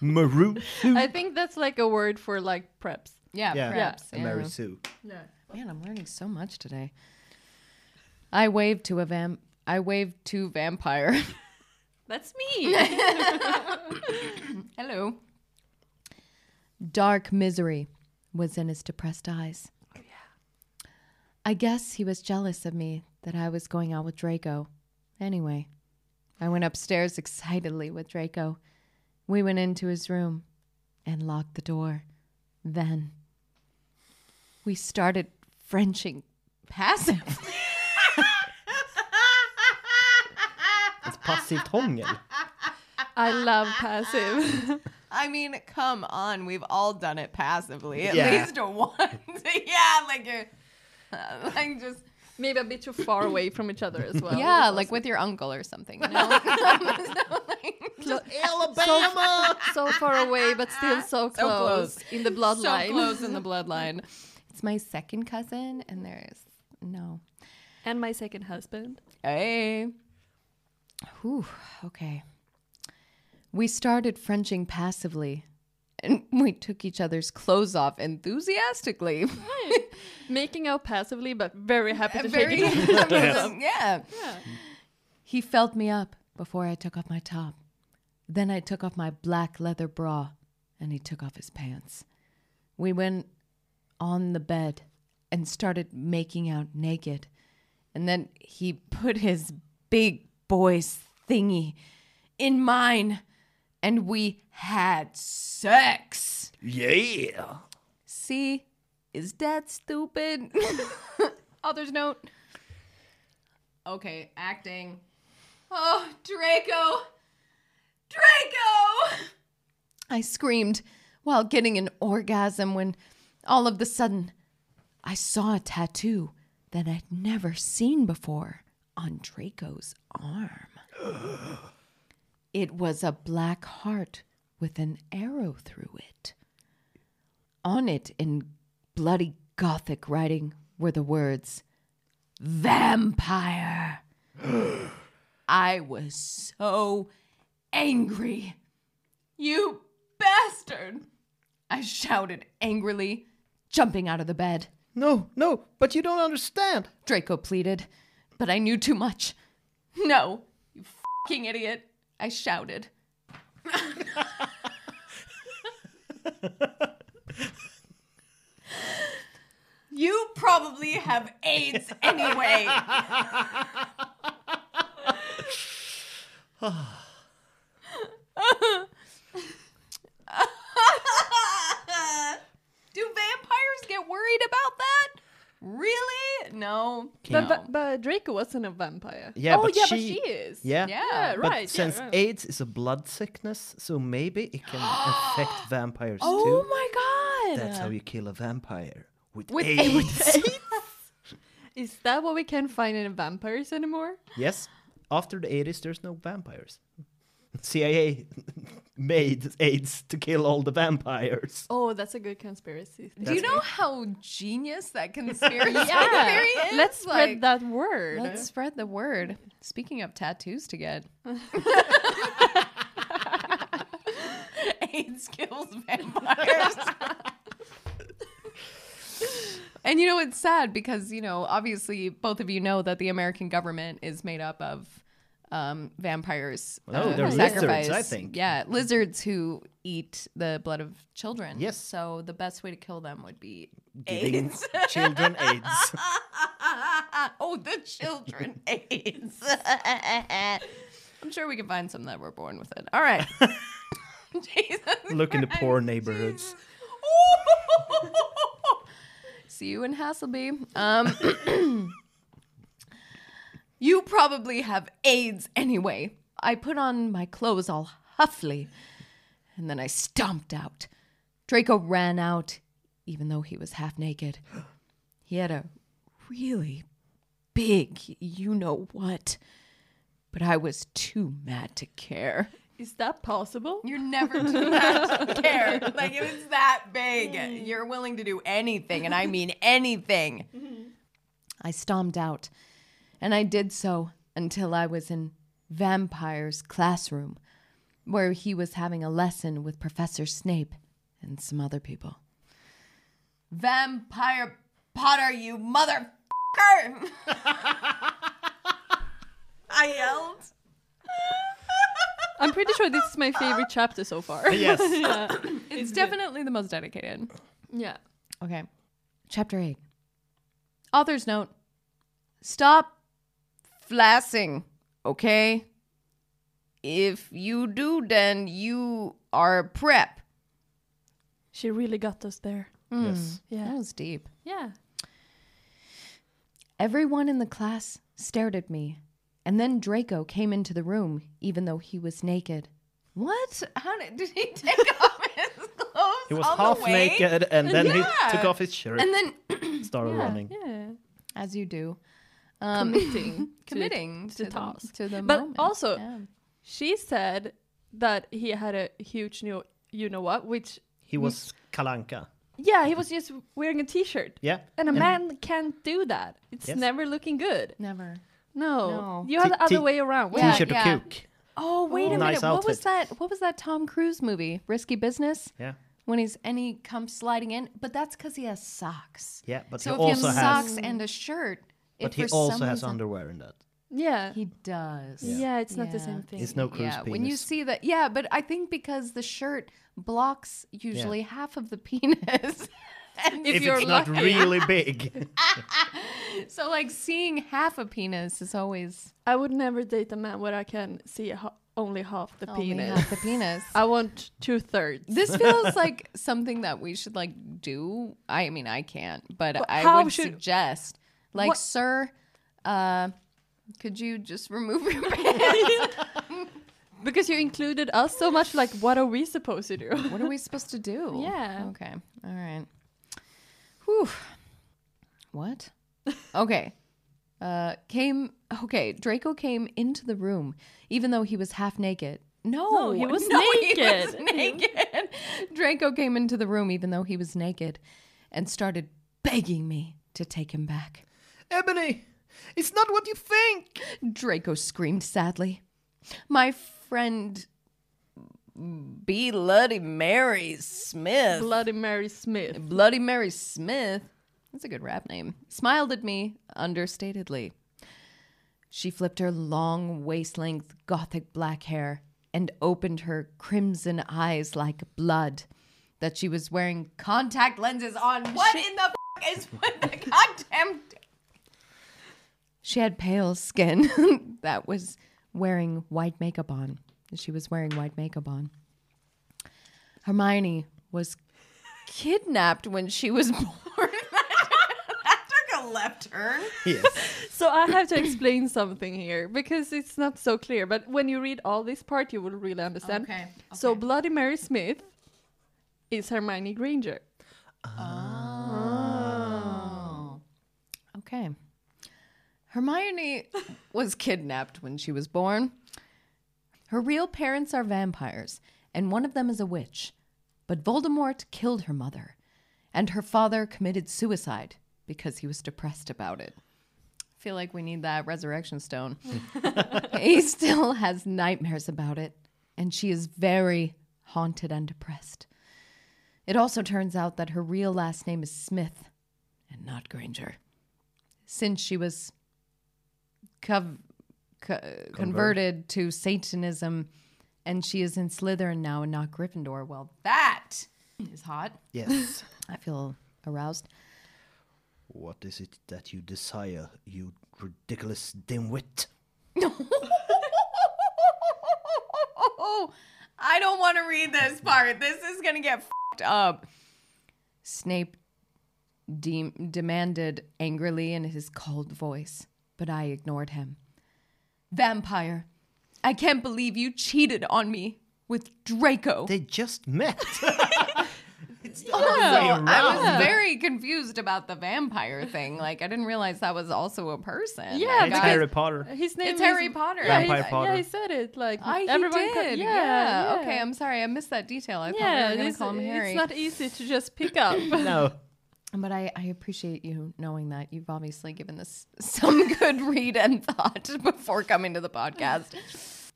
Maru. I think that's like a word for like preps. Yeah, Yeah. perhaps. And Mary Sue. Man, I'm learning so much today. I waved to a vamp. I waved to vampire. That's me. Hello. Dark misery was in his depressed eyes. Yeah. I guess he was jealous of me that I was going out with Draco. Anyway, I went upstairs excitedly with Draco. We went into his room and locked the door. Then we started Frenching passive. It's passivt hångel. I love passive. I mean, come on. We've all done it passively at Yeah. least once. yeah, like you're uh, like just Maybe a bit too far away from each other as well. yeah, like with your uncle or something. You know? Alabama. So, so far away, but still so close, close. in the bloodline. so close in the bloodline. It's my second cousin, and there's no. And my second husband. Hey. Whew, okay. We started Frenching passively, and we took each other's clothes off enthusiastically. Making out passively, but very happy to Very, take it. yeah. He felt me up before I took off my top. Then I took off my black leather bra, and he took off his pants. We went on the bed and started making out naked. And then he put his big boy's thingy in mine, and we had sex. Yeah. See, is that stupid? Author's note. Okay, acting. Oh, Draco! Draco! I screamed while getting an orgasm when all of the sudden I saw a tattoo that I'd never seen before on Draco's arm. it was a black heart with an arrow through it. On it, in bloody Gothic writing, were the words Vampire. I was so angry. You bastard! I shouted angrily, jumping out of the bed. No, no, but you don't understand. Draco pleaded, but I knew too much. No, you fucking idiot, I shouted. you probably have AIDS anyway. Do vampires get worried about that? Really? No. But, but, but Draco wasn't a vampire. Yeah, oh, but yeah, she, but she is. Yeah, Yeah, But right. yeah, since right. AIDS is a blood sickness, so maybe it can affect vampires Oh too. Oh my god. That's how you kill a vampire with, With AIDS. AIDS. Is that what we can't find in vampires anymore? yes, after the 80s, there's no vampires. CIA made AIDS to kill all the vampires. Oh, that's a good conspiracy. Do you know how genius that conspiracy Yeah. theory is? Let's spread Like, that word. Let's spread the word. Speaking of tattoos to get. AIDS kills vampires. And you know, it's sad because, you know, obviously both of you know that the American government is made up of um, vampires. Oh, uh, they're who lizards, sacrifice- I think. Yeah, lizards who eat the blood of children. Yes. So the best way to kill them would be Giving AIDS. children AIDS. oh, the children AIDS. I'm sure we can find some that were born with it. All right. Jesus Look in the poor neighborhoods. See you in Hässelby. Um, you probably have AIDS anyway. I put on my clothes all huffily, and then I stomped out. Draco ran out, even though he was half naked. He had a really big, you know what. But I was too mad to care. Is that possible? You're never too mad to care. Like it was that big, you're willing to do anything, and I mean anything. Mm-hmm. I stomped out, and I did so until I was in Vampire's classroom, where he was having a lesson with Professor Snape and some other people. Vampire Potter, you motherfucker! I yelled. I'm pretty sure this is my favorite chapter so far. Yes. yeah. It's definitely the most dedicated. Yeah. Okay. Chapter 8. Author's note Stop flassing, okay? If you do, then you are prep. She really got us there. Hmm. Yes. Yeah. That was deep. Yeah. Everyone in the class stared at me, and then Draco came into the room, even though he was naked. What? How did, did he take off his clothes? He was on the half way? naked and then he took off his shirt. And then started running. Yeah. as you do, um, Committing. to committing to the to task. to the But moment. also, Yeah. she said that he had a huge new, you know what, which He was Kalanka. yeah, he was just wearing a t-shirt. Yeah. And a man can't do that. It's Yes. never looking good. Never. No. No. You have the T- other t- way around. Yeah. T-shirt to yeah. kook. Oh wait a Nice minute! What was that? What was that Tom Cruise movie? Risky Business. Yeah. When he's and he comes sliding in, but that's because he has socks. Yeah, but so he if also you have has socks and a shirt, but if he also has reason- underwear in that. Yeah. He does. Yeah, it's not the same thing. It's no cruise Yeah, when you see that, yeah, but I think because the shirt blocks usually half of the penis. and If, you're it's not lucky. really big. so like seeing half a penis is always I would never date a man where I can see ha- only half the only penis. half the penis. I want two thirds. This feels like something that we should like do. I mean, I can't, but But I how would should- suggest, like, What- sir, uh, could you just remove your pants? because you included us so much. Like, what are we supposed to do? what are we supposed to do? Yeah. Okay. All right. Whew. What? Okay. Uh, came. Okay. Draco came into the room, even though he was half naked. No, No, he was no, he naked. was naked. Draco came into the room, even though he was naked, and started begging me to take him back. Ebony, it's not what you think. Draco screamed sadly. My friend Bloody Mary Smith. Bloody Mary Smith. Bloody Mary Smith. That's a good rap name. Smiled at me understatedly. She flipped her long waist length gothic black hair and opened her crimson eyes like blood. That she was wearing contact lenses on. What in the f- is with the goddamn. She had pale skin that was wearing white makeup on. She was wearing white makeup on. Hermione was kidnapped when she was born. that took a left turn. Yes. So I have to explain something here because it's not so clear. But when you read all this part, you will really understand. Okay, So. Bloody Mary Smith is Hermione Granger. Oh. Okay. Hermione was kidnapped when she was born. Her real parents are vampires, and one of them is a witch. But Voldemort killed her mother, and her father committed suicide because he was depressed about it. I feel like we need that resurrection stone. he still has nightmares about it, and she is very haunted and depressed. It also turns out that her real last name is Smith, and not Granger. Since she was cov- co- converted to Satanism and she is in Slytherin now and not Gryffindor, well, that is hot. Yes. I feel aroused. what is it that you desire, you ridiculous dimwit? I don't want to read this part. This is going to get fucked up. Snape de- demanded angrily in his cold voice, but I ignored him. Vampire, I can't believe you cheated on me with Draco. They just met. Oh, I was very confused about the vampire thing. Like, I didn't realize that was also a person. Yeah, Like, it's I- Harry Potter. His name It's is Harry Potter. Yeah, he- Vampire Potter. Yeah, he said it. Like I he everyone. co- did. yeah, yeah, yeah. Okay, I'm sorry. I missed that detail. I thought we yeah, were going it's, to call him Harry. it's not easy to just pick up. No. But I, I appreciate you knowing that. You've obviously given this some good read and thought before coming to the podcast.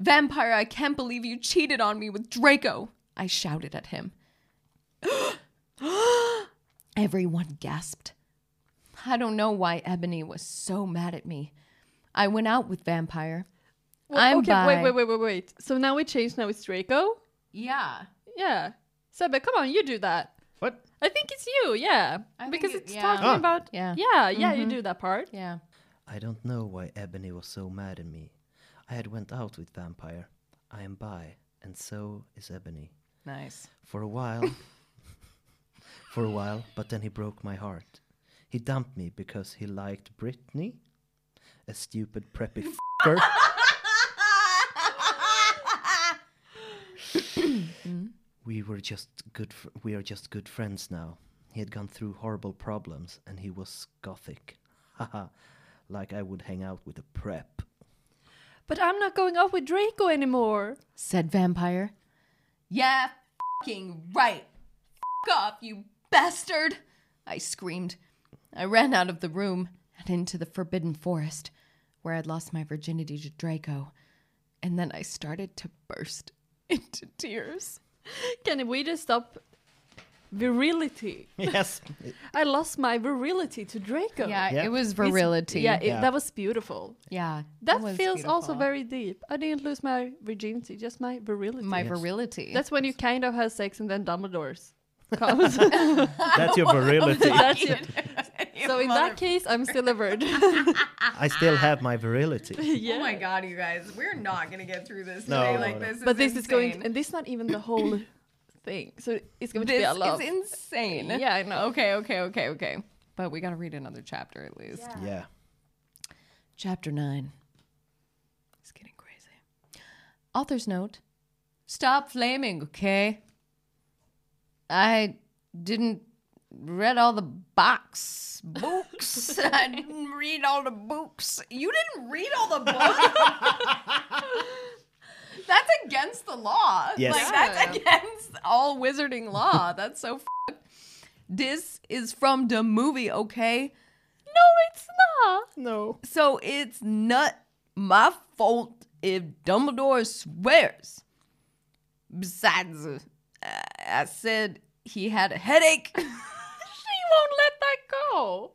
Vampire, I can't believe you cheated on me with Draco. I shouted at him. Everyone gasped. I don't know why Ebony was so mad at me. I went out with Vampire. Well, I'm okay, bi. wait, wait, wait, wait, wait. So now we changed. Now it's Draco. Yeah. Yeah, Sebe, come on, you do that. What? I think it's you. Yeah, I because it- it's yeah. talking Ah. about. Yeah. yeah, yeah. You Mhm. do that part. Yeah. I don't know why Ebony was so mad at me. I had went out with Vampire. I am bi, and so is Ebony. Nice. For a while. for a while, but then he broke my heart. He dumped me because he liked Britney, a stupid preppy f***er. We were just good. Fr- we are just good friends now. He had gone through horrible problems, and he was gothic. Haha, like I would hang out with a prep. But I'm not going out with Draco anymore. said Vampire. Yeah, fucking right. F off, you bastard! I screamed. I ran out of the room and into the forbidden forest, where I'd lost my virginity to Draco. And then I started to burst into tears. Can we just stop? Virility. Yes. I lost my virility to Draco. Yeah, Yeah. it was It's- virility. Yeah, it, Yeah. that was beautiful. Yeah, That it was feels also beautiful. very deep. I didn't lose my virginity, just my virility. my Yes. virility. That's when you kind of have sex and then Dumbledore's comes. That's your virility. That's your- so in that case, I'm still a virgin. I still have my virility. yeah. Oh my god, you guys, we're not gonna get through this No, today. no, like no. this, is but this is going, insane. and this is not even the whole thing. So it's going to be a lot. is insane. Yeah, I know. Okay, okay, okay, okay. But we gotta read another chapter at least. Yeah. Chapter 9. It's getting crazy. Author's note Stop flaming, okay? I didn't read all the box books. I didn't read all the books. You didn't read all the books. that's against the law. Yes. Like that's against all wizarding law. That's so fucked. This is from the movie, okay? No, it's not. No. So it's not my fault if Dumbledore swears. Besides, uh, I said he had a headache. She won't let that go.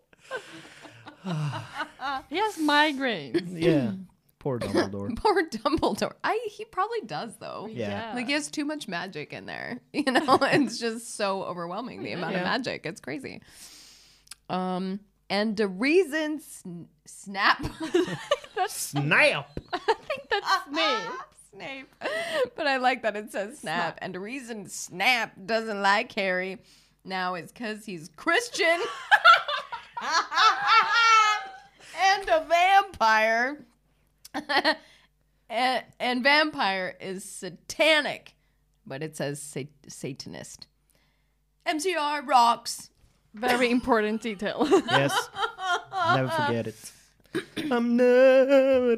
he has migraines. Yeah. Poor Dumbledore. Poor Dumbledore. I he probably does though. Yeah. Like he has too much magic in there. You know, it's just so overwhelming the amount of Yeah. magic. It's crazy. Um and the reason sn- snap Snap. I think that's Snape. Snape. But I like that it says Snap. And the reason Snap doesn't like Harry now is because he's Christian and a vampire. and, and vampire is satanic, but it says sat- Satanist. MCR rocks. Very important detail. Yes. Never forget it. I'm not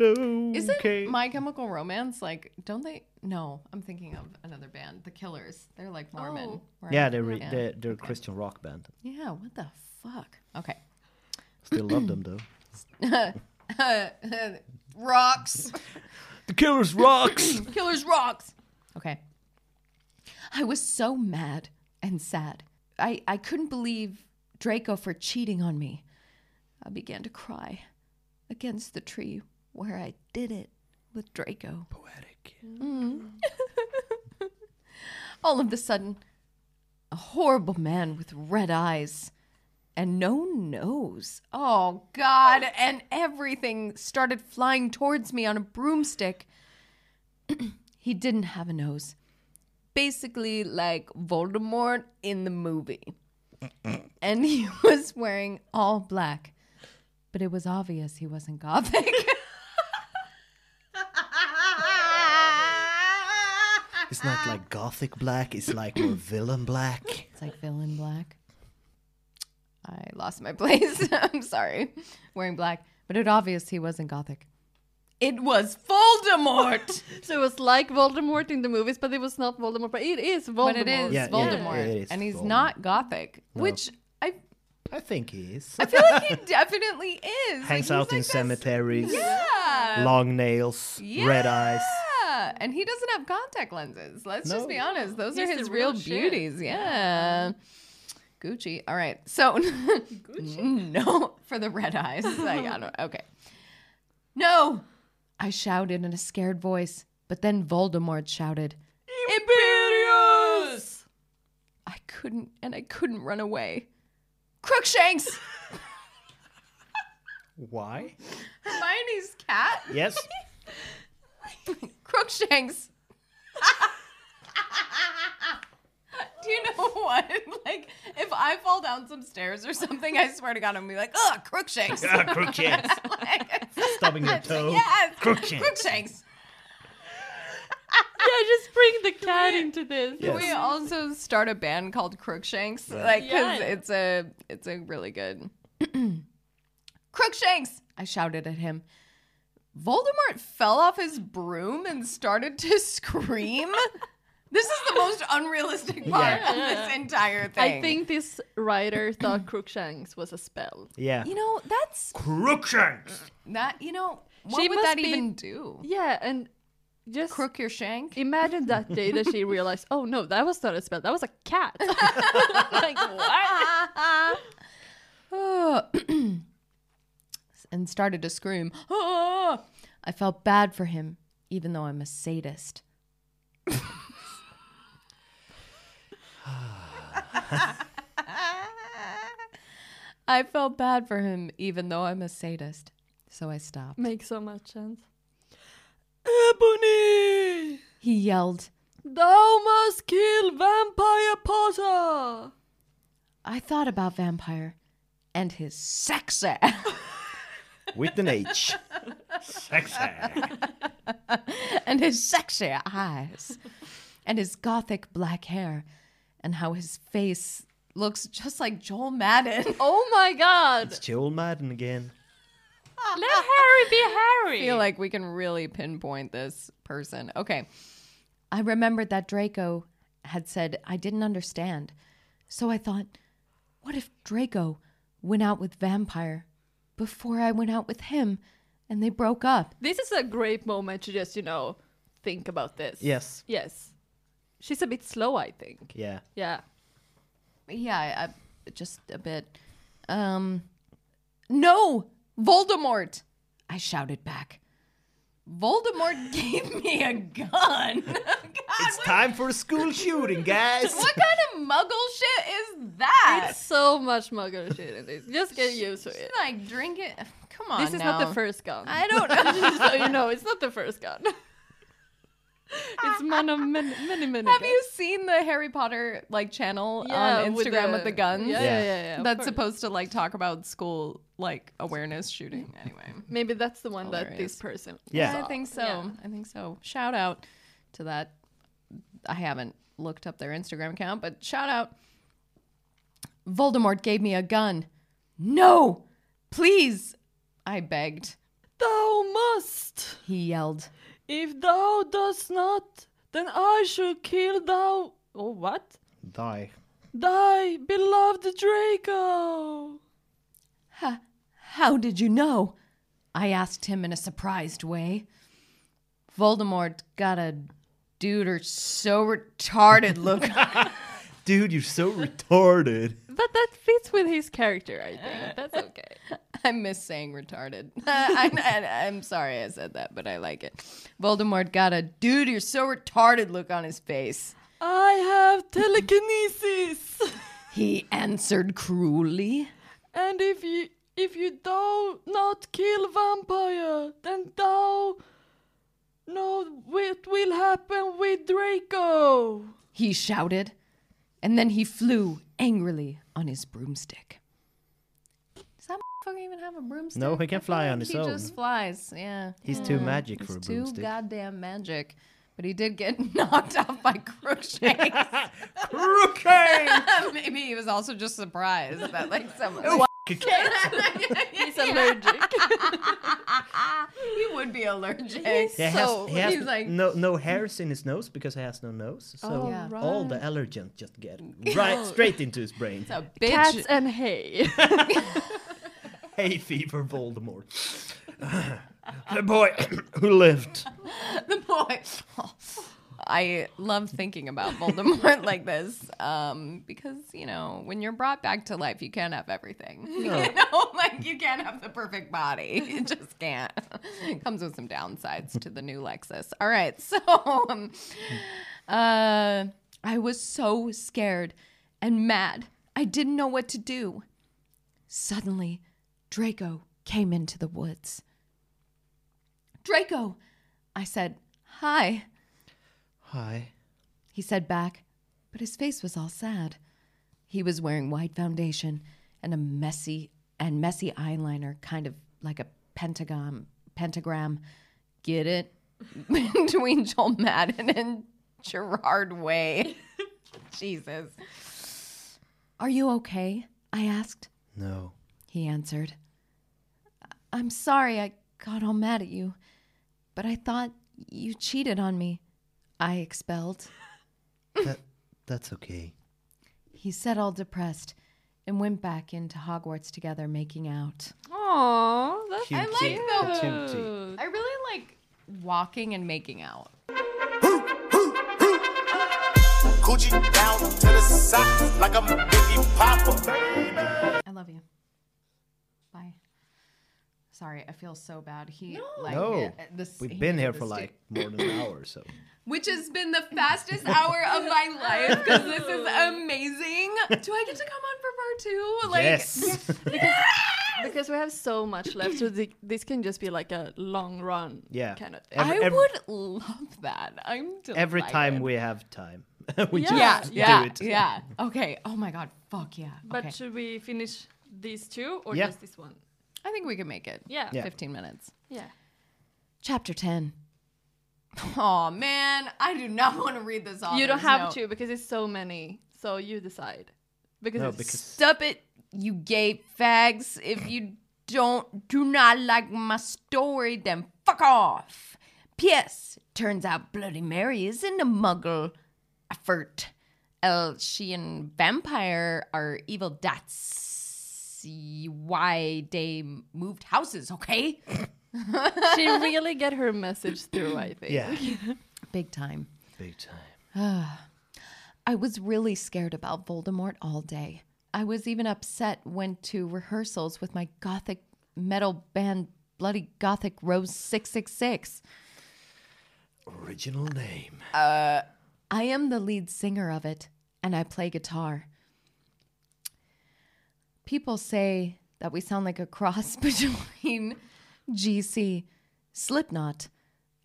okay. Isn't My Chemical Romance like? Don't they? No, I'm thinking of another band, The Killers. They're like oh. Mormon. Oh. right? yeah, they're, re- they're, they're a Christian rock band. Yeah, what the fuck? Okay. Still love them though. rocks. The Killers rocks. Killers rocks. Okay. I was so mad and sad. I, I couldn't believe Draco for cheating on me. I began to cry against the tree where I did it with Draco. Poetic. Mm. All of a sudden, a horrible man with red eyes and no nose. Oh, God. And everything started flying towards me on a broomstick. he didn't have a nose. Basically, like Voldemort in the movie. and he was wearing all black. But it was obvious he wasn't gothic. It's not like gothic black, it's like more villain black. It's like villain black. I lost my place. I'm sorry. Wearing black. But it obvious he wasn't gothic. It was Voldemort. So it was like Voldemort in the movies, but it was not Voldemort. But it is Voldemort. but it is Yeah, yeah, Voldemort. it is and he's Voldemort. not gothic, No. which I I think he is. I feel like he definitely is. Like, Hangs he's out in like this- cemeteries. Yeah. Long nails, red eyes. Yeah, and he doesn't have contact lenses. Let's just be honest; those He's are his real real beauties. Yeah. Gucci. All right, so Gucci? no for the red eyes. Like, I don't. Okay. No, I shouted in a scared voice, but then Voldemort shouted, "Imperius!" I couldn't, and I couldn't run away. Crookshanks. Why? Hermione's cat. Yes. Crookshanks. Do you know what? Like, if I fall down some stairs or something, I swear to God, I'm gonna be like, ugh, Crookshanks. Ah, Crookshanks. like, Stubbing your toe. yes, Crookshanks. Crookshanks. Yeah, just bring the cat into this. Can we also start a band called Crookshanks? Yeah. Like, because Yeah. it's a it's a really good Crookshanks. I shouted at him. Voldemort fell off his broom and started to scream. this is the most unrealistic part Yeah. of this entire thing. I think this writer thought Crookshanks was a spell. Yeah. you know that's Crookshanks. that. You know what She would that be- even do? Yeah, and just Crook your shank. imagine that day that she realized, oh no, that was not a spell, that was a cat. like what? And started to scream. I felt bad for him, even though I'm a sadist. I felt bad for him, even though I'm a sadist. So I stopped. Makes so much sense. Ebony, He yelled. thou must kill Vampire Potter. I thought about Vampire and his sexy. With an H. Sexy. and his sexy eyes and his gothic black hair and how his face looks just like Joel Madden. Oh my god. It's Joel Madden again. Let Harry be Harry. I feel like we can really pinpoint this person. Okay. I remembered that Draco had said I didn't understand. So I thought, what if Draco went out with Vampire before I went out with him and they broke up? this is a great moment to just, you know, think about this. Yes. Yes. She's a bit slow, I think. Yeah. Yeah. Yeah, I, I, just a bit. Um, no, Voldemort! I shouted back. Voldemort gave me a gun. God, It's time for a school shooting, guys. what kind of muggle shit is that? It's so much muggle shit in this. Just get used to it. like drink it. Come on, This is not the first gun. I don't know. so you know, it's not the first gun. It's one many, many, many. Have guns. you seen the Harry Potter like channel Yeah, on with Instagram the- with the, guns? Yeah, yeah, yeah, yeah, That's course. supposed to like talk about school like awareness shooting. Mm. Anyway, Maybe that's the one that this person. Yeah. I think so. Yeah. I think so. Shout out to that. I haven't looked up their Instagram account, but shout out. Voldemort gave me a gun. No, please, I begged. Thou must. He yelled. If thou dost not, then I shall kill thou. Oh, what? Die. Thy beloved Draco. "Ha- How did you know? I asked him in a surprised way. Voldemort got a dude or so retarded look. Dude, you're so retarded. but that fits with his character, I think. That's okay. I miss saying retarded. I, I, I'm sorry I said that, but I like it. Voldemort got a dude, you're so retarded look on his face. I have telekinesis. He answered cruelly. And if you if you do not kill vampire, then thou know what will happen with Draco. He shouted, and then he flew angrily on his broomstick. Does even have a broomstick? No, he can I fly on his he own. He just flies, yeah. He's too magic He's for a too broomstick. goddamn magic. But he did get knocked off by Crookshanks. Crookshanks! Maybe he was also just surprised that like someone. Oh, he's allergic. he would be allergic. He has, so he has he's like, no no hairs in his nose because he has no nose. So Oh, Yeah. all the allergens just get right straight into his brain. a bitch. Cats and hay. Hay fever, Voldemort. the boy who lived. the boy. I love thinking about Voldemort like this um, because, you know, when you're brought back to life, you can't have everything. You know, like you can't have the perfect body. You just can't. It comes with some downsides to the new Lexus. All right. So um, uh, I was so scared and mad. I didn't know what to do. Suddenly, Draco came into the woods. Draco, I said, Hi. Hi. He said back, but his face was all sad. He was wearing white foundation and a messy and messy eyeliner, kind of like a pentagram. Pentagram, get it? Between Joel Madden and Gerard Way. Jesus. Are you okay? I asked. No. He answered. I'm sorry I got all mad at you, but I thought you cheated on me. I expelled. That that's okay. He said all depressed and went back into Hogwarts together making out. Aww, that's Cute, I like cute, those. cute. I really like walking and making out. Coochie down to the socks like I'm Biggie Papa. I love you. Bye. Sorry, I feel so bad. He like No, uh, this, we've he been here for to- like more than an hour, so which has been the fastest hour of my life because this is amazing. Do I get to come on for part two? Like, yes. because we have so much left, so thi- this can just be like a long run Yeah. kind of thing. Every- I every- would love that. I'm delighted. Every time we have time, we yeah, just yeah, do it. yeah. Okay. Oh my god. Fuck yeah. But okay. should we finish these two or Yeah. just this one? I think we can make it. Yeah. Yeah. 15 minutes. Yeah. Chapter 10. Oh man, I do not want to read this off. you don't have to because it's so many. So you decide. Because, No, it's because Stop it, you gay fags. If you don't do not like my story, then fuck off. P.S. Turns out Bloody Mary isn't a muggle effort. Uh, she and vampire are evil. That's why they moved houses, okay? she really get her message through, I think. yeah, Big time. big time. I was really scared about Voldemort all day. I was even upset, when to rehearsals with my gothic metal band, Bloody Gothic Rose 666. Original name. Uh i am the lead singer of it, and I play guitar. People say that we sound like a cross between GC, Slipknot,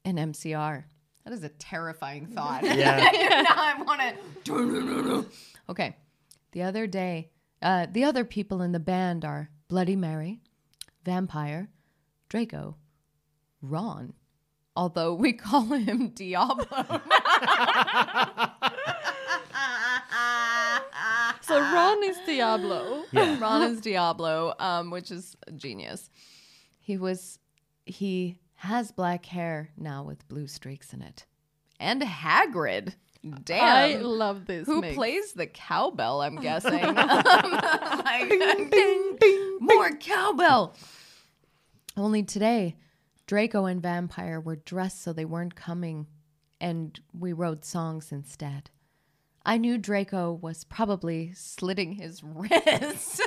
and MCR. That is a terrifying thought. Yeah. now I want to. Okay. The other day, uh, the other people in the band are Bloody Mary, Vampire, Draco, Ron, although we call him Diablo. So Ron is Diablo. Yeah. Ron is Diablo, um, which is genius. He was, he has black hair now with blue streaks in it, and Hagrid. Damn, I love this. Who mix. plays the cowbell? I'm guessing. Like, ding, ding, more cowbell. Only today, Draco and Vampire were dressed so they weren't coming, and we wrote songs instead. I knew Draco was probably slitting his wrists.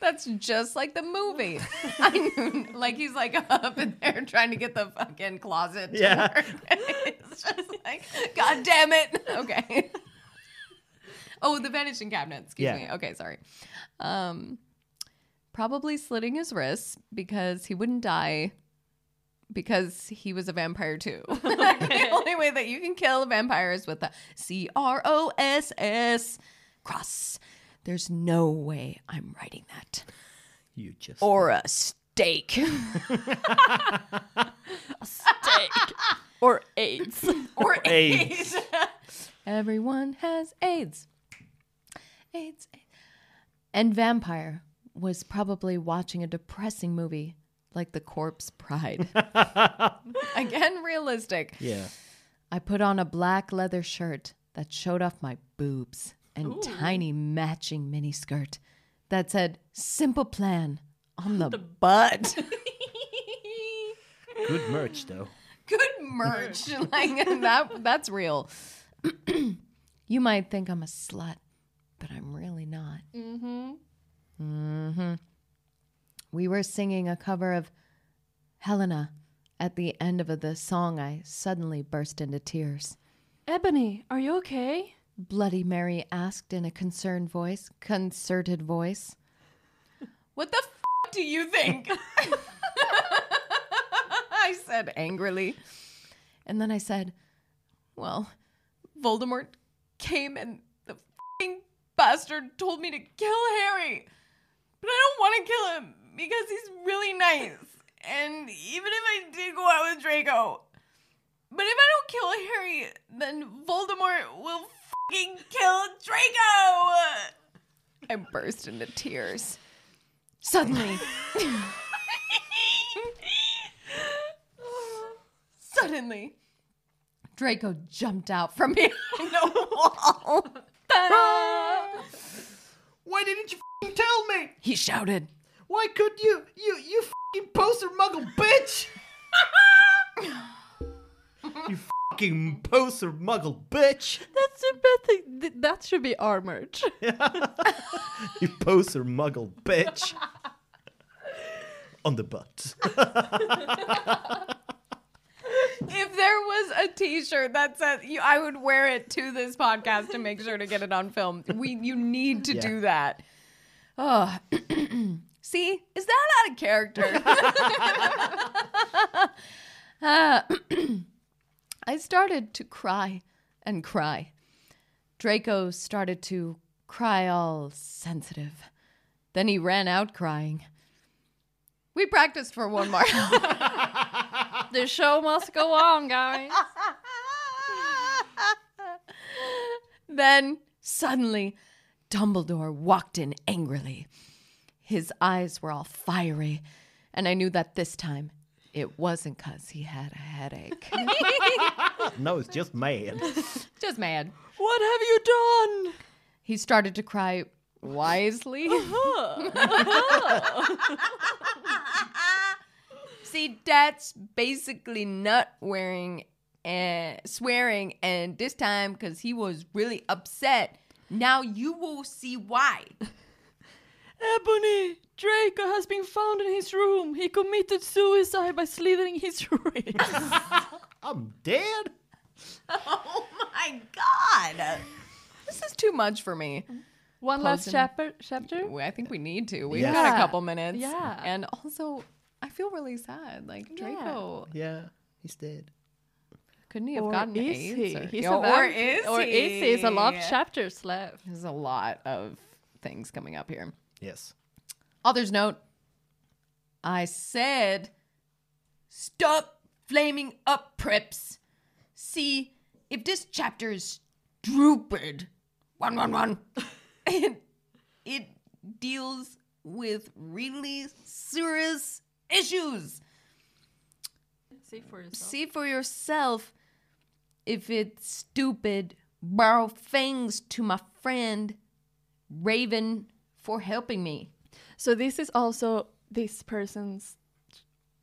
That's just like the movie. I knew, like he's like up in there trying to get the fucking closet. To Yeah. work. it's just like, God damn it. Okay. oh, the vanishing cabinet. Excuse Yeah. me. Okay, sorry. Um, probably slitting his wrists because he wouldn't die because he was a vampire too. the only way that you can kill a vampire is with a C R O S S cross. There's no way I'm writing that. You just Or a steak. Steak. or AIDS. or AIDS. AIDS. Everyone has AIDS. AIDS. AIDS. And Vampire was probably watching a depressing movie like The Corpse Bride. Again, realistic. Yeah. I put on a black leather shirt that showed off my boobs and tiny matching mini skirt that said simple plan on the, butt. Good merch though. Good merch. like that that's real. you might think I'm a slut, but I'm really not. mm-hmm. hmm We were singing a cover of Helena. At the end of the song, I suddenly burst into tears. Ebony, are you okay? Bloody Mary asked in a concerned voice, concerted voice. What the f- do you think? I said angrily. And then I said, Well, Voldemort came and the fing bastard told me to kill Harry. But I don't want to kill him because he's really nice. And even if I did go out with Draco, but if I don't kill Harry, then Voldemort will fucking kill Draco. I burst into tears. Suddenly. Suddenly, Draco jumped out from behind a wall. Ta-da! Why didn't you f***ing tell me? He shouted. Why could you? You you f***ing poser muggle bitch! you f***ing poser muggle bitch! That's a bad thing. Th- That should be our merch. You poser muggle bitch! On the butt. If there was a T-shirt that said, you, I would wear it to this podcast to make sure to get it on film. We, you need to Yeah. do that. Oh, see, is that out of character? Ah, I started to cry and cry. Draco started to cry all sensitive. Then he ran out crying. We practiced for one more. the show must go on, guys. Then suddenly, Dumbledore walked in angrily. His eyes were all fiery, and I knew that this time it wasn't because he had a headache. no, it's just mad. Just mad. What have you done? He started to cry wisely. Uh-huh. Uh-huh. See, that's basically not wearing and swearing, and this time because he was really upset. Now you will see why. Ebony, Draco has been found in his room. He committed suicide by slitting his wrist. I'm dead? Oh my god! This is too much for me. One last Posing- chapter. Chapter. Well, I think we need to. We've Yeah. got a couple minutes. Yeah. And also, I feel really sad. Like, Draco, Yeah, he's dead. couldn't he have Or gotten is AIDS? he? Or, He's Yeah, a or vamp- is or he? is he? There's a lot of chapters left. There's a lot of things coming up here. Yes. Author's note. I said, stop flaming up, preps. See, if this chapter is stupid, one, one, one, it, it deals with really serious issues. See for yourself. See for yourself if it's stupid. Borrow fangs to my friend Raven for helping me. So this is also this person's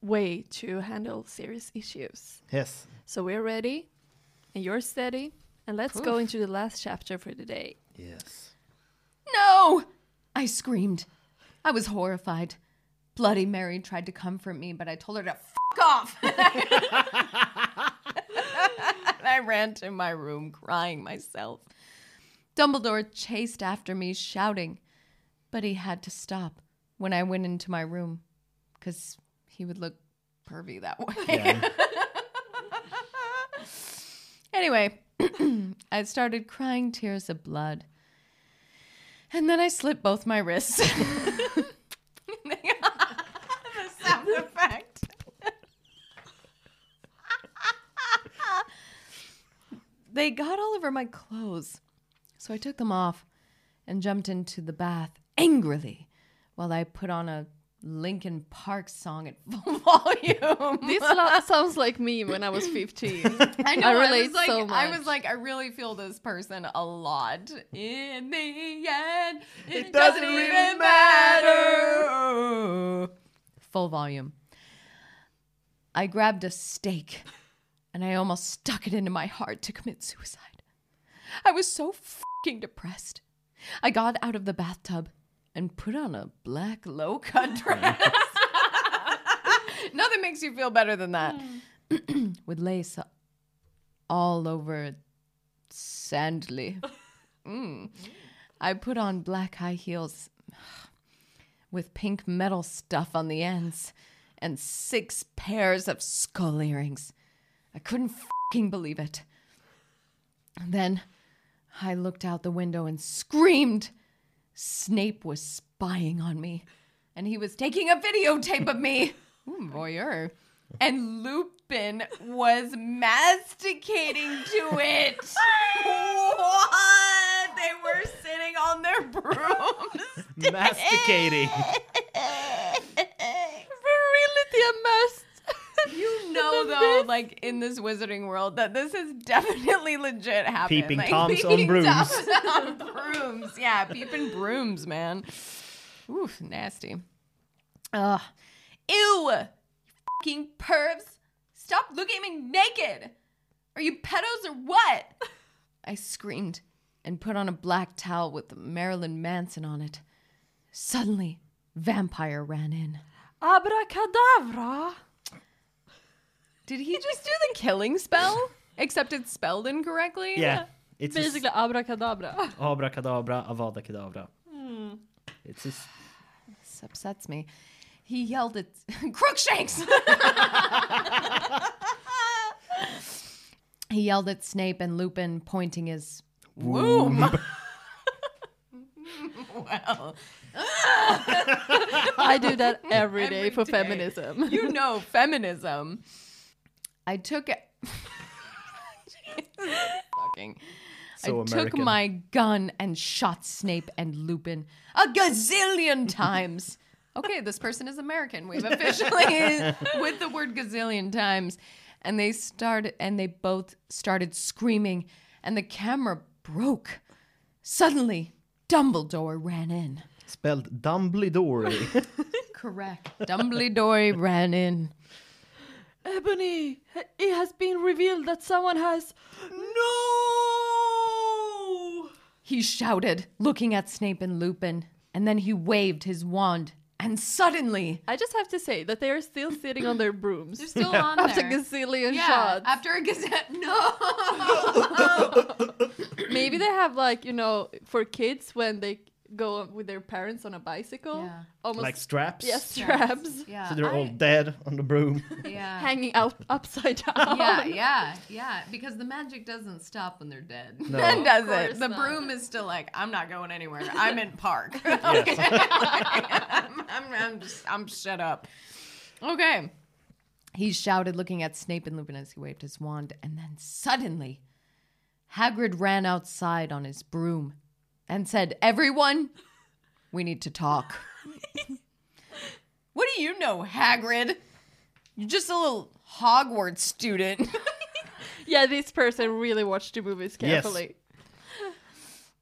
way to handle serious issues. Yes. So we're ready. And you're steady. And let's go into the last chapter for the day. Yes. No! I screamed. I was horrified. Bloody Mary tried to comfort me, but I told her to fuck off. and I ran to my room crying myself. Dumbledore chased after me, shouting, but he had to stop when I went into my room because he would look pervy that way. anyway, I started crying tears of blood. And then I slit both my wrists. the sound effect. they got all over my clothes. So I took them off and jumped into the bath angrily while I put on a Linkin Park song at full volume. This lo- sounds like me when I was 15. I know. I I, relate was like, so I was like, I really feel this person a lot. In the end, it, It doesn't, doesn't even really matter. Full volume. I grabbed a stake and I almost stuck it into my heart to commit suicide. I was so fucking depressed. I got out of the bathtub and put on a black low cut dress. Nothing makes you feel better than that. With lace all over it, sandly. Mm. I put on black high heels with pink metal stuff on the ends and six pairs of skull earrings. I couldn't fucking believe it. Then I looked out the window and screamed. Snape was spying on me, and he was taking a videotape of me. Ooh, voyeur. And Lupin was masticating to it. what? They were sitting on their brooms. Masticating. Virility and must. You know, though, like in this wizarding world, that this is definitely legit happening. Peeping like, Toms on brooms. Toms on brooms. Yeah, peeping brooms, man. Oof, nasty. Ugh. Ew! You fucking pervs! Stop looking at me naked! Are you pedos or what? I screamed and put on a black towel with Marilyn Manson on it. Suddenly, Vampire ran in. Abracadabra. Did he just do the killing spell? Except it's spelled incorrectly? Yeah. It's a s- Basically abracadabra. Abracadabra, Avada Kedavra. Hmm. It's a s- This upsets me. He yelled at Crookshanks. he yelled at Snape and Lupin, pointing his womb. well, I do that every day Every for day. feminism. you know feminism. I took it. Fucking. So I took my gun and shot Snape and Lupin a gazillion times. Okay, this person is American. We've officially with the word gazillion times. And they started and they both started screaming and the camera broke. Suddenly, Dumbledore ran in. spelled Dumbledore. Correct. Dumbledore ran in. Ebony, it has been revealed that someone has. No! He shouted, looking at Snape and Lupin, and then he waved his wand, and suddenly I just have to say that they are still sitting on their brooms. they're still on After there. gazillion yeah, shots. after a gazette. No. Maybe they have like you know for kids when they go with their parents on a bicycle, Yeah. almost like straps. yes straps, yeah. So they're all dead on the broom. yeah. hanging out upside down. yeah, yeah, yeah. Because the magic doesn't stop when they're dead. No. Then does course it? The not. broom is still like, I'm not going anywhere. I'm in park. okay. I'm, I'm, I'm just, I'm shut up. Okay. He shouted, looking at Snape and Lupin as he waved his wand, and then suddenly, Hagrid ran outside on his broom and said, "Everyone, we need to talk." what do you know, Hagrid? You're just a little Hogwarts student. yeah. This person really watched the movies Yes. carefully.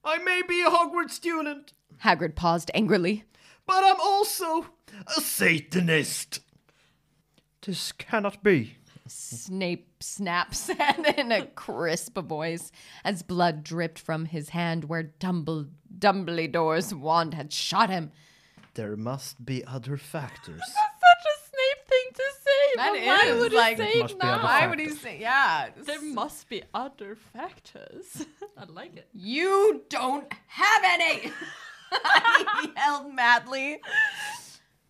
I may be a Hogwarts student, Hagrid paused angrily. but I'm also a Satanist. This cannot be. Snape snaps in a crisp voice as blood dripped from his hand where Dumble- Dumbledore's wand had shot him. There must be other factors. Such a Snape thing to say. That but why is, would he like- say Must it now? Why would he say, yeah? There must be other factors. I like it. You don't have any! he yelled madly.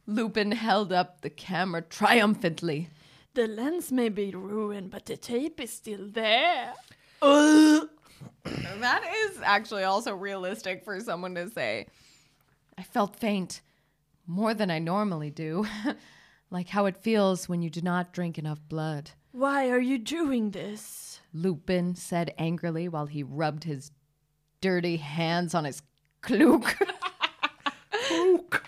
Lupin held up the camera triumphantly. The lens may be ruined, but the tape is still there. That is actually also realistic for someone to say. I felt faint, more than I normally do, like how it feels when you do not drink enough blood. Why are you doing this? Lupin said angrily while he rubbed his dirty hands on his cloak. Cloak.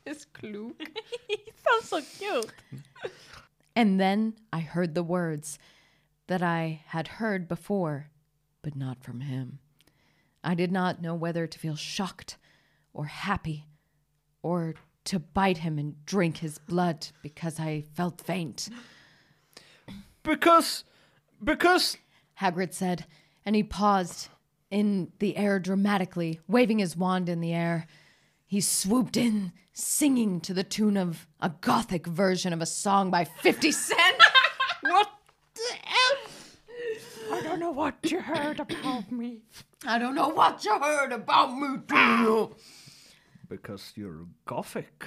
his cloak. He sounds so cute. And then I heard the words that I had heard before, but not from him. I did not know whether to feel shocked or happy or to bite him and drink his blood because I felt faint. Because, because Hagrid said, and he paused in the air dramatically, waving his wand in the air. He swooped in, singing to the tune of a gothic version of a song by 50 Cent. What the F? I don't know what you heard about me. I don't know what you heard about me, too. because you're gothic.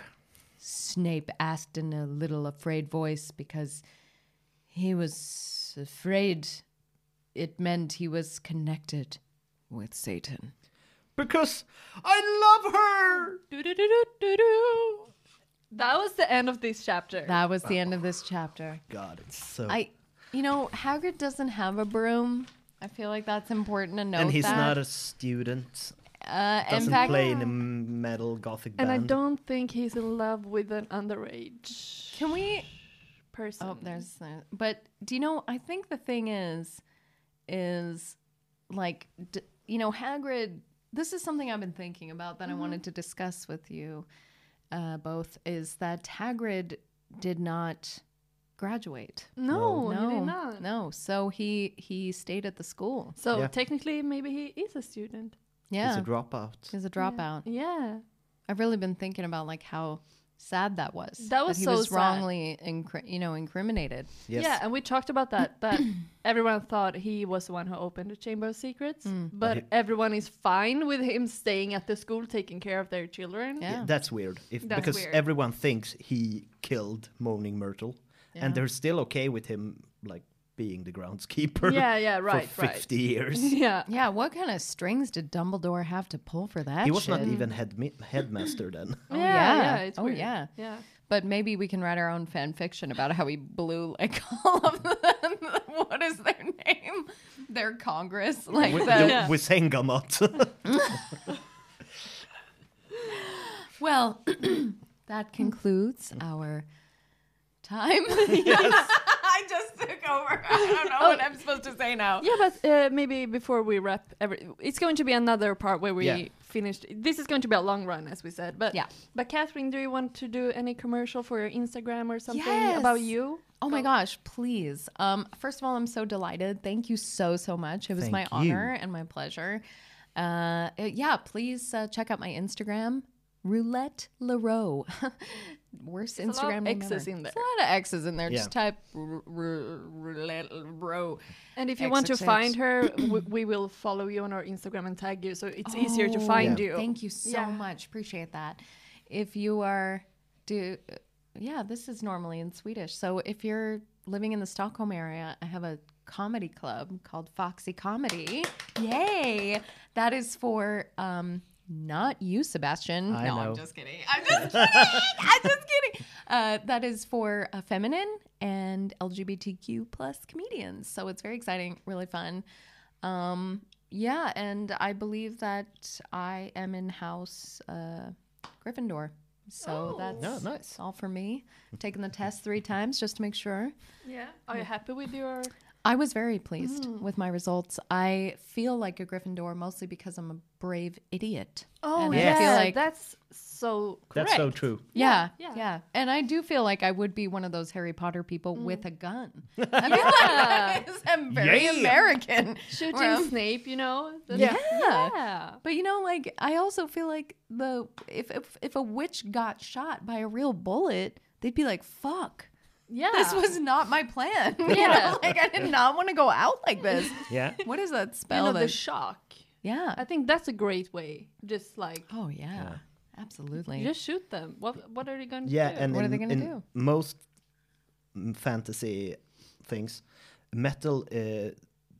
Snape asked in a little afraid voice because he was afraid it meant he was connected with Satan. Because I love her. That was the end of this chapter. That was the end of this chapter. God, it's so. I, you know, Hagrid doesn't have a broom. I feel like that's important to note. and he's that. not a student. Uh, in Doesn't fact, play in a metal gothic band. and I don't think he's in love with an underage can we? person. Oh, there's. Uh, but do you know? I think the thing is, is like, d- you know, Hagrid. This is something I've been thinking about that I wanted to discuss with you, uh, both. Is that Hagrid did not graduate? No, no, he did not. No, so he he stayed at the school. So Yeah. technically, maybe he is a student. Yeah, He's a dropout. He's a dropout. Yeah. I've really been thinking about like how sad that was. That was he so was sad. wrongly, incri- you know, incriminated. Yes. Yeah, and we talked about that. That everyone thought he was the one who opened the Chamber of Secrets, Mm. but he- everyone is fine with him staying at the school taking care of their children. Yeah. That's weird. If That's because weird. everyone thinks he killed Moaning Myrtle, Yeah. and they're still okay with him like being the groundskeeper. Yeah, yeah, right, for right. fifty years. Yeah. Yeah, what kind of strings did Dumbledore have to pull for that? he was not even head headmaster then. Oh, yeah, yeah. yeah, it's oh weird. yeah. Yeah. But maybe we can write our own fan fiction about how he blew like all of them. what is their name? Their Congress, like with, the, the- Wizengamot. Well, that concludes mm. our time. I just took over. I don't know what I'm supposed to say now. Yeah, but uh, maybe before we wrap, every, it's going to be another part where we Yeah. finished. This is going to be a long run, as we said. But Yeah. But Kathryn, do you want to do any commercial for your Instagram or something Yes. about you? Oh my gosh, please. Um, first of all, I'm so delighted. Thank you so, so much. It was my you. honor and my pleasure. Uh, uh, yeah, please uh, check out my Instagram, Roulette Leroux. Worst There's a lot of Instagram name X's ever. in there. There's a lot of X's in there. Yeah. Just type r- r- Roulette Leroux. And if you want to XXX. find her, we, we will follow you on our Instagram and tag you, so it's easier to Oh, find Yeah. you. Thank you so Yeah. much. Appreciate that. If you are, do, yeah, this is normally in Swedish. So if you're living in the Stockholm area, I have a comedy club called Foxy Comedy. Yay! That is for um, not you, Sebastian. I no, know. I'm just kidding. I'm just kidding. I'm just kidding. Uh, that is for uh, feminine and LGBTQ plus comedians. So it's very exciting, really fun. Um, yeah, and I believe that I am in house uh, Gryffindor. So that's Oh, nice. all for me. Taking the test three times just to make sure. Yeah. Are you happy with your? I was very pleased Mm. with my results. I feel like a Gryffindor mostly because I'm a brave idiot. Oh And yeah, I feel like that's so correct. That's so true. yeah, Yeah, yeah, yeah. And I do feel like I would be one of those Harry Potter people with a gun. I feel Mm. Yeah. like I'm very Yeah. American. Shooting where Snape, you know. The- Yeah. yeah. But you know, like I also feel like the if if if a witch got shot by a real bullet, they'd be like, "Fuck, Yeah. this was not my plan." You Yeah. know? like I did not want to go out like this. Yeah. What is that you spell? know, the shock. yeah. I think that's a great way. Just like oh yeah, absolutely. you just shoot them. What what are they going to do? Yeah, do? and What are in, they gonna do? most mm, fantasy things, metal uh,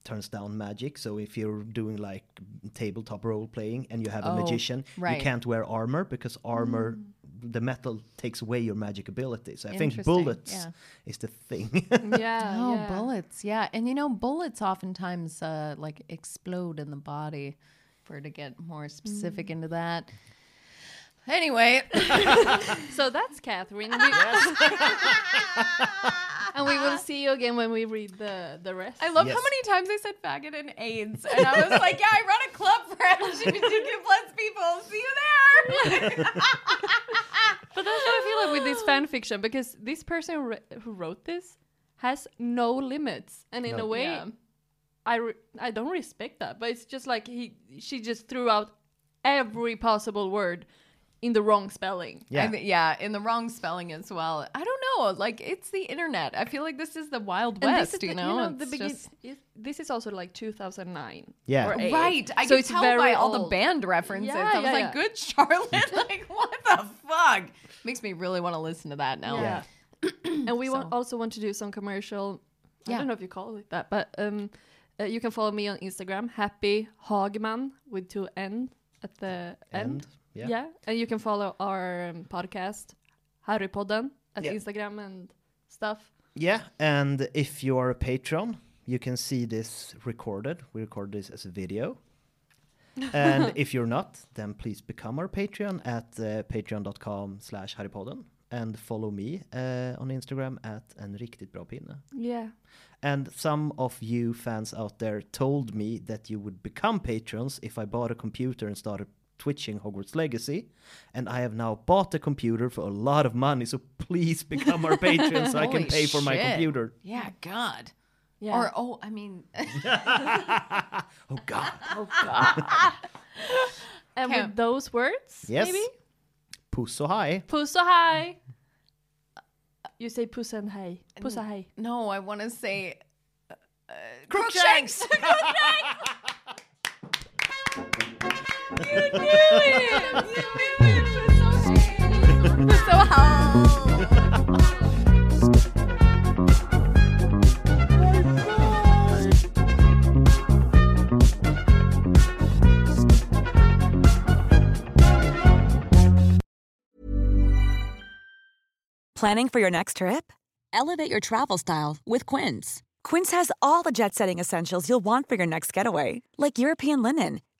turns down magic. So if you're doing like tabletop role playing and you have a Oh, magician, right. you can't wear armor because armor, the metal takes away your magic ability. So I think bullets yeah. is the thing. yeah. Oh, yeah. bullets. Yeah. And you know, bullets oftentimes uh, like explode in the body. For to get more specific into that. Anyway, So that's Kathryn. We- and we will see you again when we read the the rest. I love how many times I said faggot and AIDS. And I was like, yeah, I run a club for LGBTQ plus people. See you there. But that's what I feel like with this fan fiction because this person who wrote this has no limits, and in No. a way, Yeah. I re- I don't respect that. But it's just like he she just threw out every possible word in the wrong spelling. Yeah. I thi- yeah, in the wrong spelling as well. I don't know. Like, it's the internet. I feel like this is the Wild And West, this is you the, know? the begin- just- this is also like 2009. Yeah. or. Right. I so could it's tell very by all the band references. Yeah, I was yeah, like, yeah. good Charlotte. like, what the fuck? Makes me really want to listen to that now. Yeah. and we want, also want to do some commercial. I don't know if you call it that, but um, uh, you can follow me on Instagram, Happy Hagmann with two N at the end. End, yeah. and you can follow our um, podcast, Harrypodden, at Yeah. Instagram and stuff. yeah, and if you are a patron, you can see this recorded. We record this as a video. and if you're not, then please become our Patreon at uh, patreon.com slash harrypodden and follow me uh, on Instagram at en riktigt bra pinne. Yeah. And some of you fans out there told me that you would become patrons if I bought a computer and started twitching Hogwarts Legacy. And I have now bought a computer for a lot of money, so please become our patron so I can Holy pay for my computer. Yeah, God. Yeah. Or, oh, I mean, Oh god. oh God. and Okay. with those words, Yes. maybe Puss och hej. puss och. You say puss and hej. Puss och hej. no, I want to say uh, uh, Crookshanks! Crookshanks! It! You knew it! Och hej! Planning for your next trip? Elevate your travel style with Quince. Quince has all the jet setting essentials you'll want for your next getaway, like European linen,